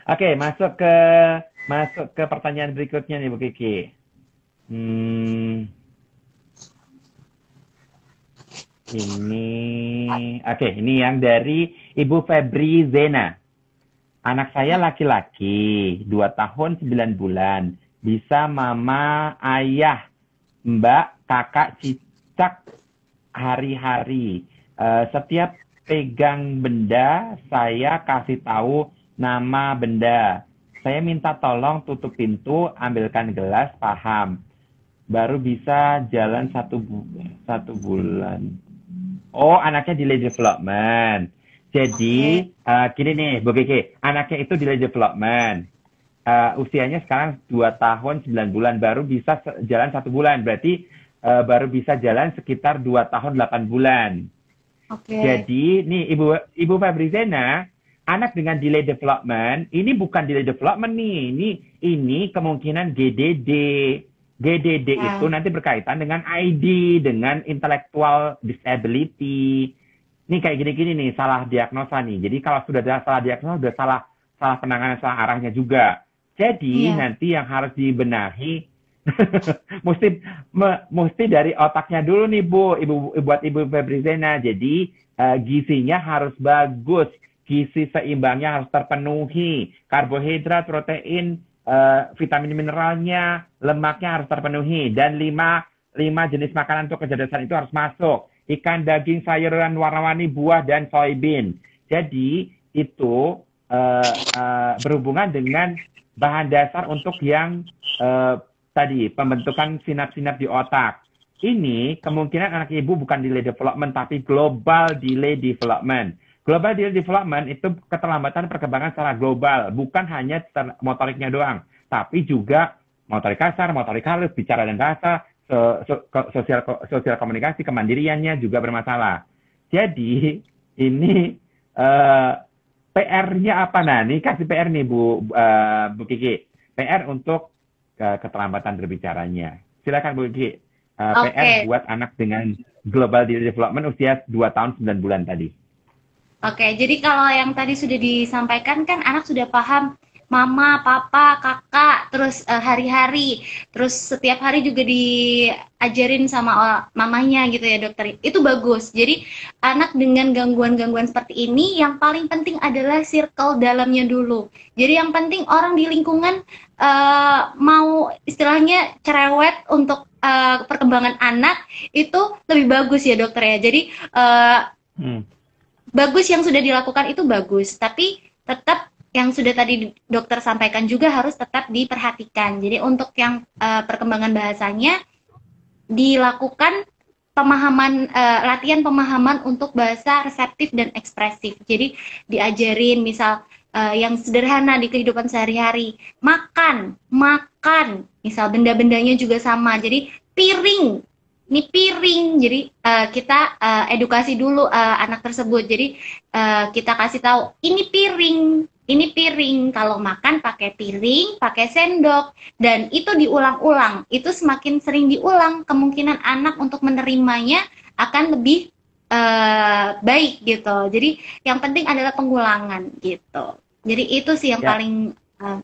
Oke, masuk ke masuk ke pertanyaan berikutnya nih Bu Kiki. Hmm. Ini oke, ini yang dari Ibu Febri Zena. Anak saya laki-laki, 2 tahun 9 bulan. Bisa mama, ayah, mbak, kakak, cicak hari-hari. Uh, setiap pegang benda, saya kasih tahu nama benda. Saya minta tolong tutup pintu, ambilkan gelas, paham. Baru bisa jalan satu, bu satu bulan. Oh, anaknya delay development. Jadi, uh, gini nih, Bu Kiki, anaknya itu delay development. Uh, usianya sekarang 2 tahun 9 bulan, baru bisa jalan satu bulan. Berarti uh, baru bisa jalan sekitar 2 tahun 8 bulan. Okay. Jadi, nih Ibu Ibu Fabrizena, anak dengan delay development, ini bukan delay development nih, ini ini kemungkinan GDD. GDD yeah. itu nanti berkaitan dengan ID, dengan intellectual disability. Ini kayak gini-gini nih, salah diagnosa nih. Jadi kalau sudah ada salah diagnosa, sudah salah salah penanganan, salah arahnya juga. Jadi yeah. nanti yang harus dibenahi mesti me, mesti dari otaknya dulu nih Bu, Ibu buat Ibu Febrizena. Jadi uh, gizinya harus bagus. gizi seimbangnya harus terpenuhi, karbohidrat, protein, uh, vitamin mineralnya, lemaknya harus terpenuhi, dan lima lima jenis makanan untuk kecerdasan itu harus masuk. Ikan, daging, sayuran warna-warni, buah, dan soybean. Jadi itu uh, uh, berhubungan dengan bahan dasar untuk yang uh, tadi pembentukan sinap-sinap di otak. Ini kemungkinan anak ibu bukan delay development tapi global delay development. Global development itu keterlambatan perkembangan secara global, bukan hanya motoriknya doang, tapi juga motorik kasar, motorik halus, bicara dan rasa, sosial sosial komunikasi, kemandiriannya juga bermasalah. Jadi ini uh, PR-nya apa nah? Nih kasih PR nih Bu uh, Bu Kiki. PR untuk uh, keterlambatan berbicaranya. Silakan Bu Kiki uh, eh, okay. PR buat anak dengan Global Development usia 2 tahun 9 bulan tadi. Oke, jadi kalau yang tadi sudah disampaikan kan anak sudah paham mama, papa, kakak, terus eh, hari-hari, terus setiap hari juga diajarin sama mamanya gitu ya dokter. Itu bagus. Jadi anak dengan gangguan-gangguan seperti ini yang paling penting adalah circle dalamnya dulu. Jadi yang penting orang di lingkungan uh, mau istilahnya cerewet untuk uh, perkembangan anak itu lebih bagus ya dokter ya. Jadi uh, hmm. Bagus yang sudah dilakukan itu bagus, tapi tetap yang sudah tadi dokter sampaikan juga harus tetap diperhatikan. Jadi untuk yang uh, perkembangan bahasanya dilakukan pemahaman uh, latihan pemahaman untuk bahasa reseptif dan ekspresif. Jadi diajarin misal uh, yang sederhana di kehidupan sehari-hari, makan, makan, misal benda-bendanya juga sama. Jadi piring ini piring. Jadi uh, kita uh, edukasi dulu uh, anak tersebut. Jadi uh, kita kasih tahu ini piring ini piring. Kalau makan pakai piring pakai sendok. Dan itu diulang-ulang. Itu semakin sering diulang kemungkinan anak untuk menerimanya akan lebih uh, baik gitu. Jadi yang penting adalah pengulangan gitu. Jadi itu sih yang ya. paling uh,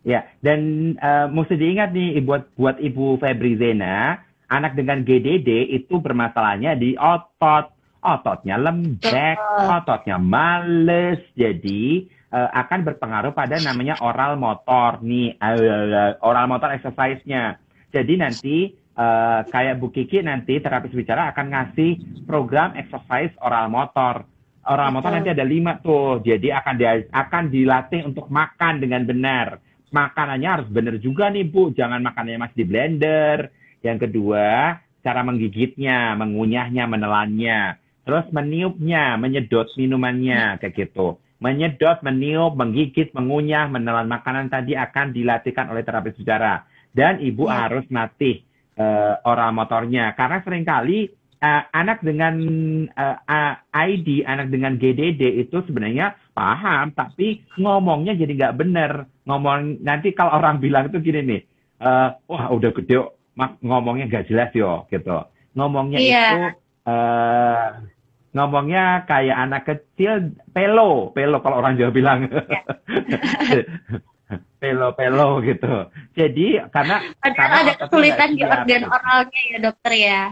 Ya, dan uh, mesti diingat nih buat buat Ibu Febri Zena, anak dengan GDD itu bermasalahnya di otot. Ototnya lembek, ototnya males. Jadi uh, akan berpengaruh pada namanya oral motor nih, uh, oral motor exercise-nya. Jadi nanti uh, kayak Bu Kiki nanti terapis bicara akan ngasih program exercise oral motor. Oral motor nanti ada lima tuh, jadi akan di, akan dilatih untuk makan dengan benar makanannya harus benar juga nih Bu, jangan makanannya masih di blender. Yang kedua, cara menggigitnya, mengunyahnya, menelannya. Terus meniupnya, menyedot minumannya, kayak gitu. Menyedot, meniup, menggigit, mengunyah, menelan makanan tadi akan dilatihkan oleh terapis bicara. Dan ibu ya. harus latih uh, oral motornya. Karena sering kali uh, anak dengan uh, uh, ID, anak dengan GDD itu sebenarnya paham, tapi ngomongnya jadi nggak benar. Ngomong nanti kalau orang bilang itu gini nih, uh, wah udah gede, ngomongnya nggak jelas yo, gitu. Ngomongnya yeah. itu uh, ngomongnya kayak anak kecil, pelo, pelo kalau orang Jawa bilang. Yeah. pelo-pelo gitu. Jadi karena Padahal karena ada kesulitan di organ oralnya ya dokter ya.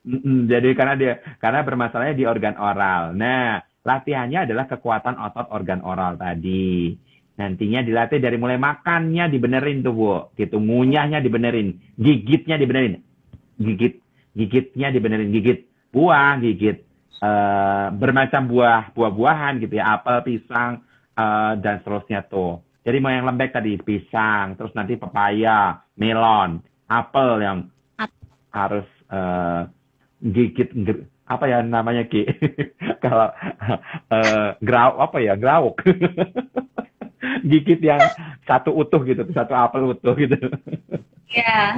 Mm-mm, jadi karena dia karena bermasalahnya di organ oral. Nah, latihannya adalah kekuatan otot organ oral tadi. Nantinya dilatih dari mulai makannya dibenerin tuh, Bu. Gitu, ngunyahnya dibenerin, gigitnya dibenerin. Gigit, gigitnya dibenerin, gigit buah, gigit uh, bermacam buah, buah-buahan gitu ya, apel, pisang uh, dan seterusnya tuh. Jadi mau yang lembek tadi pisang, terus nanti pepaya, melon, apel yang harus uh, gigit apa ya namanya ki kalau uh, grau apa ya grauk gigit yang satu utuh gitu satu apel utuh gitu. Ya yeah.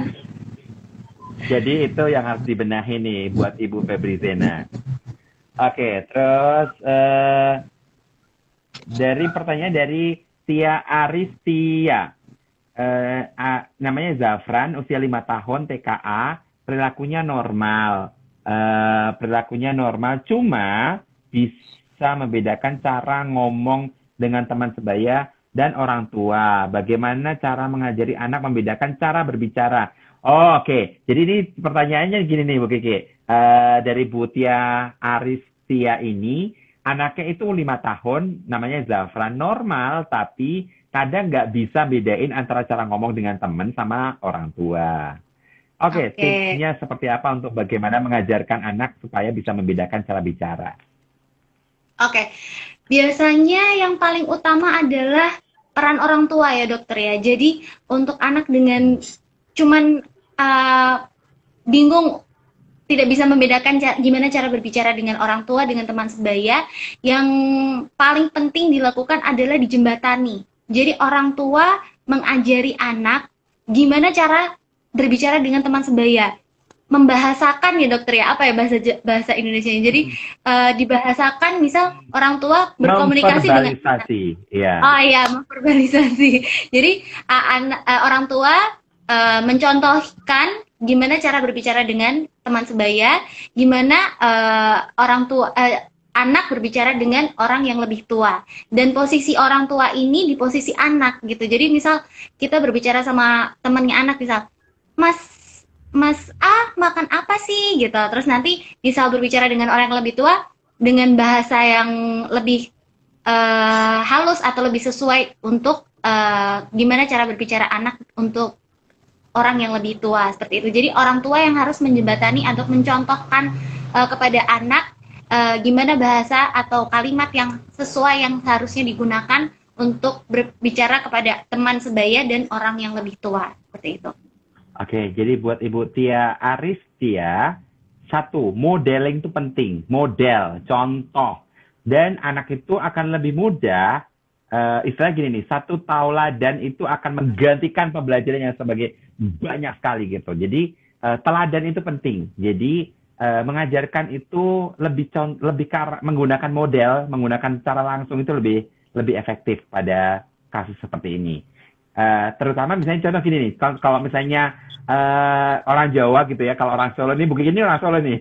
jadi itu yang harus dibenahi nih buat ibu Febri Zena. Oke okay, terus uh, dari pertanyaan dari Tia Aristia. Uh, uh, namanya Zafran usia lima tahun TKA perilakunya normal. Uh, perilakunya normal, cuma bisa membedakan cara ngomong dengan teman sebaya dan orang tua. Bagaimana cara mengajari anak membedakan cara berbicara? Oh, Oke, okay. jadi ini pertanyaannya gini nih Bu Kiki. Uh, dari Bu Tia Aristia ini, anaknya itu lima tahun, namanya Zafran normal, tapi kadang nggak bisa bedain antara cara ngomong dengan teman sama orang tua. Oke, okay, okay. tipsnya seperti apa untuk bagaimana mengajarkan anak supaya bisa membedakan cara bicara? Oke, okay. biasanya yang paling utama adalah peran orang tua ya dokter ya. Jadi untuk anak dengan cuman uh, bingung tidak bisa membedakan ca gimana cara berbicara dengan orang tua dengan teman sebaya, yang paling penting dilakukan adalah dijembatani. Jadi orang tua mengajari anak gimana cara berbicara dengan teman sebaya membahasakan ya dokter ya apa ya bahasa bahasa Indonesia jadi uh, dibahasakan misal orang tua berkomunikasi dengan ya. oh iya memverbalisasi. Jadi uh, an, uh, orang tua uh, mencontohkan gimana cara berbicara dengan teman sebaya gimana uh, orang tua uh, anak berbicara dengan orang yang lebih tua. Dan posisi orang tua ini di posisi anak gitu. Jadi misal kita berbicara sama temannya anak misal Mas Mas A makan apa sih gitu. Terus nanti bisa berbicara dengan orang yang lebih tua dengan bahasa yang lebih uh, halus atau lebih sesuai untuk uh, gimana cara berbicara anak untuk orang yang lebih tua seperti itu. Jadi orang tua yang harus menjembatani atau mencontohkan uh, kepada anak uh, gimana bahasa atau kalimat yang sesuai yang harusnya digunakan untuk berbicara kepada teman sebaya dan orang yang lebih tua seperti itu. Oke, jadi buat Ibu Tia Aris Tia, satu, modeling itu penting. Model, contoh. Dan anak itu akan lebih mudah, uh, istilah gini nih, satu tauladan itu akan menggantikan pembelajaran yang sebagai banyak sekali gitu. Jadi, uh, teladan itu penting. Jadi, uh, mengajarkan itu lebih lebih menggunakan model, menggunakan cara langsung itu lebih lebih efektif pada kasus seperti ini. Uh, terutama misalnya contoh gini nih, kalau, misalnya uh, orang Jawa gitu ya, kalau orang Solo ini begini orang Solo nih,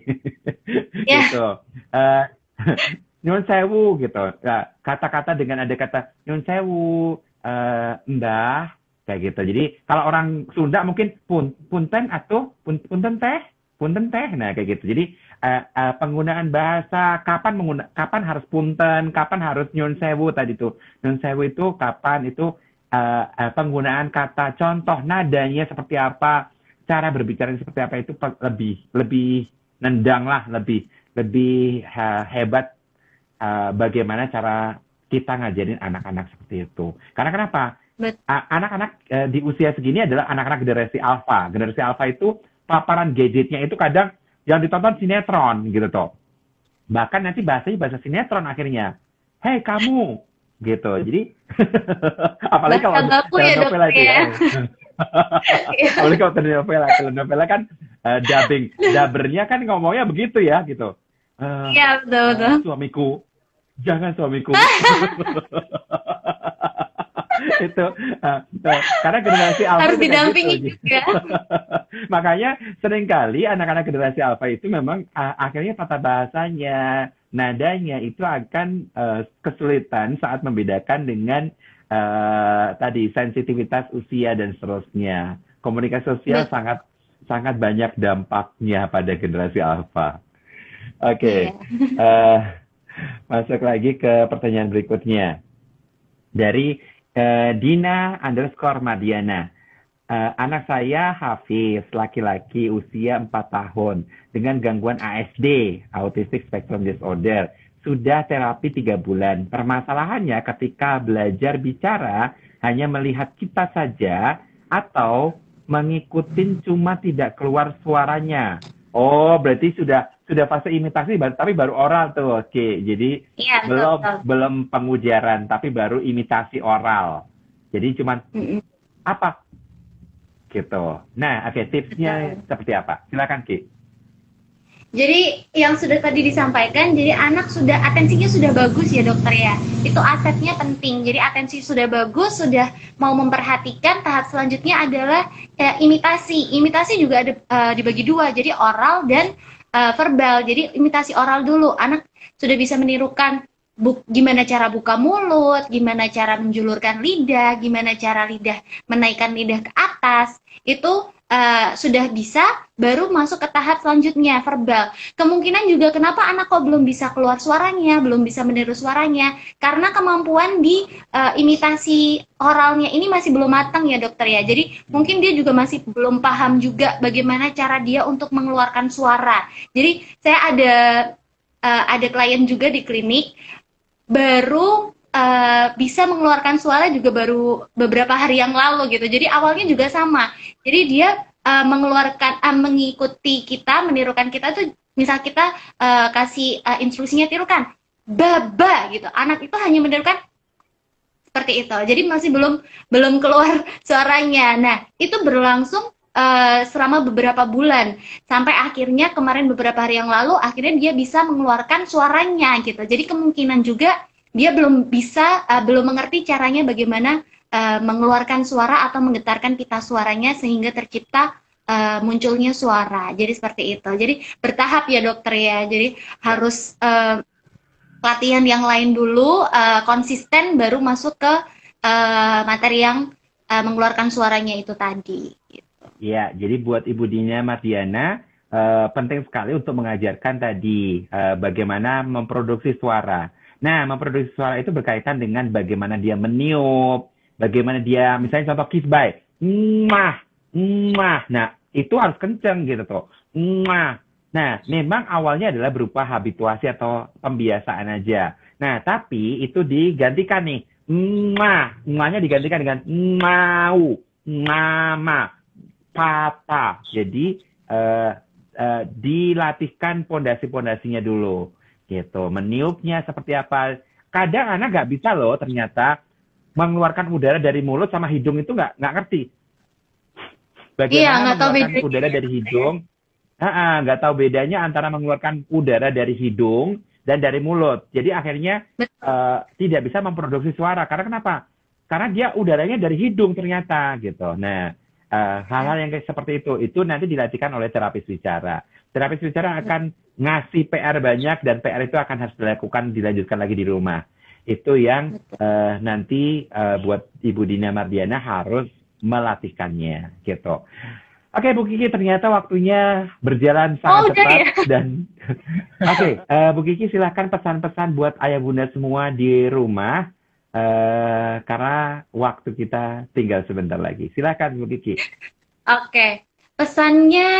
yeah. gitu. Uh, nyun sewu gitu, ya, kata-kata dengan ada kata nyun sewu, uh, mbah, kayak gitu. Jadi kalau orang Sunda mungkin pun punten atau pun, punten teh, punten teh, nah kayak gitu. Jadi uh, uh, penggunaan bahasa kapan mengguna, kapan harus punten, kapan harus nyun sewu tadi tuh, nyun sewu itu kapan itu uh, uh, penggunaan kata contoh nadanya seperti apa cara berbicara seperti apa itu lebih lebih nendang lah lebih lebih uh, hebat uh, bagaimana cara kita ngajarin anak-anak seperti itu. Karena kenapa? Anak-anak uh, di usia segini adalah anak-anak generasi alpha. Generasi alpha itu paparan gadgetnya itu kadang yang ditonton sinetron gitu toh. Bahkan nanti bahasanya bahasa sinetron akhirnya. Hei kamu gitu. Jadi apalagi kalau ya, novela itu ya, ya. apalagi kalau telenovela telenovela kan uh, dubbing. Dubbernya kan ngomongnya begitu ya gitu. Uh, ya betul betul. uh, suamiku jangan suamiku. Itu uh, uh, karena generasi alpha harus didampingi gitu. juga. Makanya sering kali anak-anak generasi alpha itu memang uh, akhirnya tata bahasanya nadanya itu akan uh, kesulitan saat membedakan dengan uh, tadi sensitivitas usia dan seterusnya. Komunikasi sosial Bet. sangat sangat banyak dampaknya pada generasi alfa. Oke, okay. Iya. yeah. uh, masuk lagi ke pertanyaan berikutnya dari uh, Dina underscore Madiana. Uh, anak saya Hafiz, laki-laki usia 4 tahun dengan gangguan ASD, Autistic Spectrum Disorder. Sudah terapi tiga bulan. Permasalahannya ketika belajar bicara hanya melihat kita saja atau mengikutin cuma tidak keluar suaranya. Oh, berarti sudah sudah fase imitasi tapi baru oral tuh. Oke, jadi ya, belum betul. belum pengujaran tapi baru imitasi oral. Jadi cuma mm -mm. apa gitu. Nah, okay, tipsnya Betul. seperti apa? Silakan Ki. Jadi yang sudah tadi disampaikan, jadi anak sudah atensinya sudah bagus ya dokter ya. Itu asetnya penting. Jadi atensi sudah bagus, sudah mau memperhatikan. Tahap selanjutnya adalah ya, imitasi. Imitasi juga ada uh, dibagi dua, jadi oral dan uh, verbal. Jadi imitasi oral dulu. Anak sudah bisa menirukan buk, gimana cara buka mulut, gimana cara menjulurkan lidah, gimana cara lidah menaikkan lidah ke atas, itu uh, sudah bisa, baru masuk ke tahap selanjutnya verbal. Kemungkinan juga kenapa anak kok belum bisa keluar suaranya, belum bisa meniru suaranya, karena kemampuan di uh, imitasi oralnya ini masih belum matang ya dokter ya. Jadi mungkin dia juga masih belum paham juga bagaimana cara dia untuk mengeluarkan suara. Jadi saya ada uh, ada klien juga di klinik baru uh, bisa mengeluarkan suara juga baru beberapa hari yang lalu gitu. Jadi awalnya juga sama. Jadi dia uh, mengeluarkan uh, mengikuti kita, menirukan kita tuh misal kita uh, kasih uh, instruksinya tirukan baba gitu. Anak itu hanya menirukan seperti itu. Jadi masih belum belum keluar suaranya. Nah, itu berlangsung uh, selama beberapa bulan sampai akhirnya kemarin beberapa hari yang lalu akhirnya dia bisa mengeluarkan suaranya gitu. Jadi kemungkinan juga dia belum bisa uh, belum mengerti caranya bagaimana uh, mengeluarkan suara atau menggetarkan pita suaranya sehingga tercipta uh, munculnya suara. Jadi seperti itu. Jadi bertahap ya dokter ya. Jadi harus uh, latihan yang lain dulu uh, konsisten baru masuk ke uh, materi yang uh, mengeluarkan suaranya itu tadi. Gitu. Ya, jadi buat Ibu Dina Mardiana uh, penting sekali untuk mengajarkan tadi uh, bagaimana memproduksi suara Nah, memproduksi suara itu berkaitan dengan bagaimana dia meniup, bagaimana dia, misalnya contoh kiss by, mah, mah. Nah, itu harus kenceng gitu tuh, mah. Nah, memang awalnya adalah berupa habituasi atau pembiasaan aja. Nah, tapi itu digantikan nih, mah, mahnya digantikan dengan mau, mama, papa. Jadi, uh, uh, dilatihkan pondasi-pondasinya dulu gitu. Meniupnya seperti apa. Kadang anak nggak bisa loh ternyata mengeluarkan udara dari mulut sama hidung itu nggak nggak ngerti. Bagaimana iya, mengeluarkan tahu udara dari hidung? Nggak tahu bedanya antara mengeluarkan udara dari hidung dan dari mulut. Jadi akhirnya uh, tidak bisa memproduksi suara. Karena kenapa? Karena dia udaranya dari hidung ternyata gitu. Nah, hal-hal uh, yang seperti itu itu nanti dilatihkan oleh terapis bicara. Terapis bicara akan ngasih PR banyak dan PR itu akan harus dilakukan dilanjutkan lagi di rumah. Itu yang uh, nanti uh, buat Ibu Dina Mardiana harus melatihkannya gitu. Oke Bu Kiki ternyata waktunya berjalan sangat oh, cepat ya? dan oke okay, uh, eh, Bu Kiki silahkan pesan-pesan buat ayah bunda semua di rumah uh, karena waktu kita tinggal sebentar lagi. Silahkan Bu Kiki. Oke okay. pesannya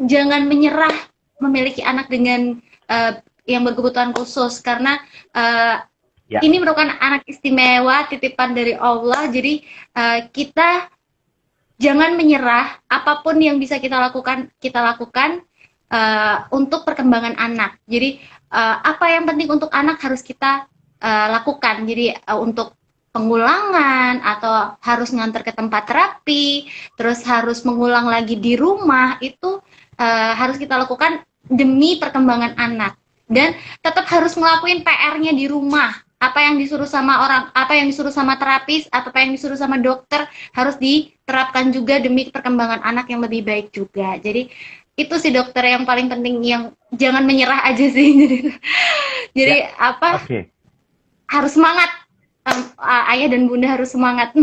jangan menyerah memiliki anak dengan uh, yang berkebutuhan khusus karena uh, ya. ini merupakan anak istimewa titipan dari Allah jadi uh, kita jangan menyerah apa pun yang bisa kita lakukan kita lakukan uh, untuk perkembangan anak jadi uh, apa yang penting untuk anak harus kita uh, lakukan jadi uh, untuk pengulangan atau harus ngantar ke tempat terapi, terus harus mengulang lagi di rumah itu uh, harus kita lakukan demi perkembangan anak dan tetap harus ngelakuin PR-nya di rumah apa yang disuruh sama orang apa yang disuruh sama terapis atau apa yang disuruh sama dokter harus diterapkan juga demi perkembangan anak yang lebih baik juga jadi itu sih dokter yang paling penting yang jangan menyerah aja sih jadi jadi ya. apa okay. Harus semangat um, ayah dan bunda harus semangat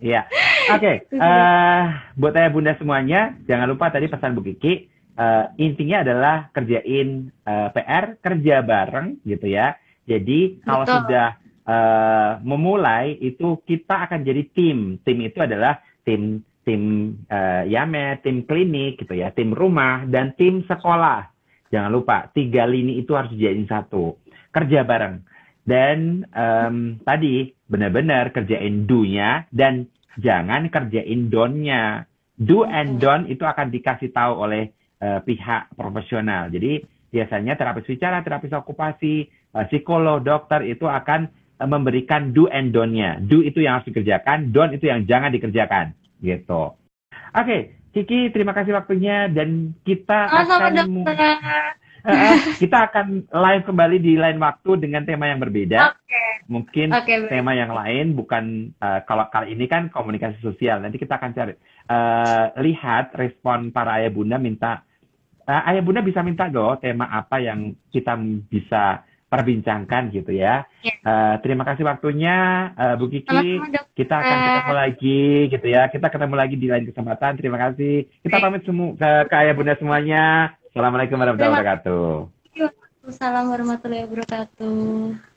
Iya. Oke. Okay. Uh, eh, buat ayah bunda semuanya, jangan lupa tadi pesan Bu Kiki uh, intinya adalah kerjain uh, eh, PR kerja bareng gitu ya. Jadi kalau Betul. sudah uh, memulai itu kita akan jadi tim. Tim itu adalah tim tim uh, Yame, tim klinik gitu ya, tim rumah dan tim sekolah. Jangan lupa tiga lini itu harus dijadiin satu. Kerja bareng. Dan um, tadi benar-benar kerjain do-nya dan jangan kerjain don-nya. Do and don itu akan dikasih tahu oleh uh, pihak profesional. Jadi biasanya terapis bicara, terapis okupasi, uh, psikolog, dokter itu akan uh, memberikan do and don't-nya. Do itu yang harus dikerjakan, don't itu yang jangan dikerjakan. Gitu. Oke, okay, Kiki terima kasih waktunya dan kita oh, akan uh, kita akan live kembali di lain waktu dengan tema yang berbeda. Okay. Mungkin okay, tema yang lain bukan uh, kalau kali ini kan komunikasi sosial. Nanti kita akan cari uh, lihat respon para ayah bunda minta uh, ayah bunda bisa minta dong tema apa yang kita bisa perbincangkan gitu ya. Uh, terima kasih waktunya uh, Bu Kiki. Sama-sama. Kita akan ketemu lagi gitu ya. Kita ketemu lagi di lain kesempatan. Terima kasih. Kita pamit semua ke, ke ayah bunda semuanya. Assalamualaikum warahmatullahi wabarakatuh. Assalamualaikum warahmatullahi wabarakatuh.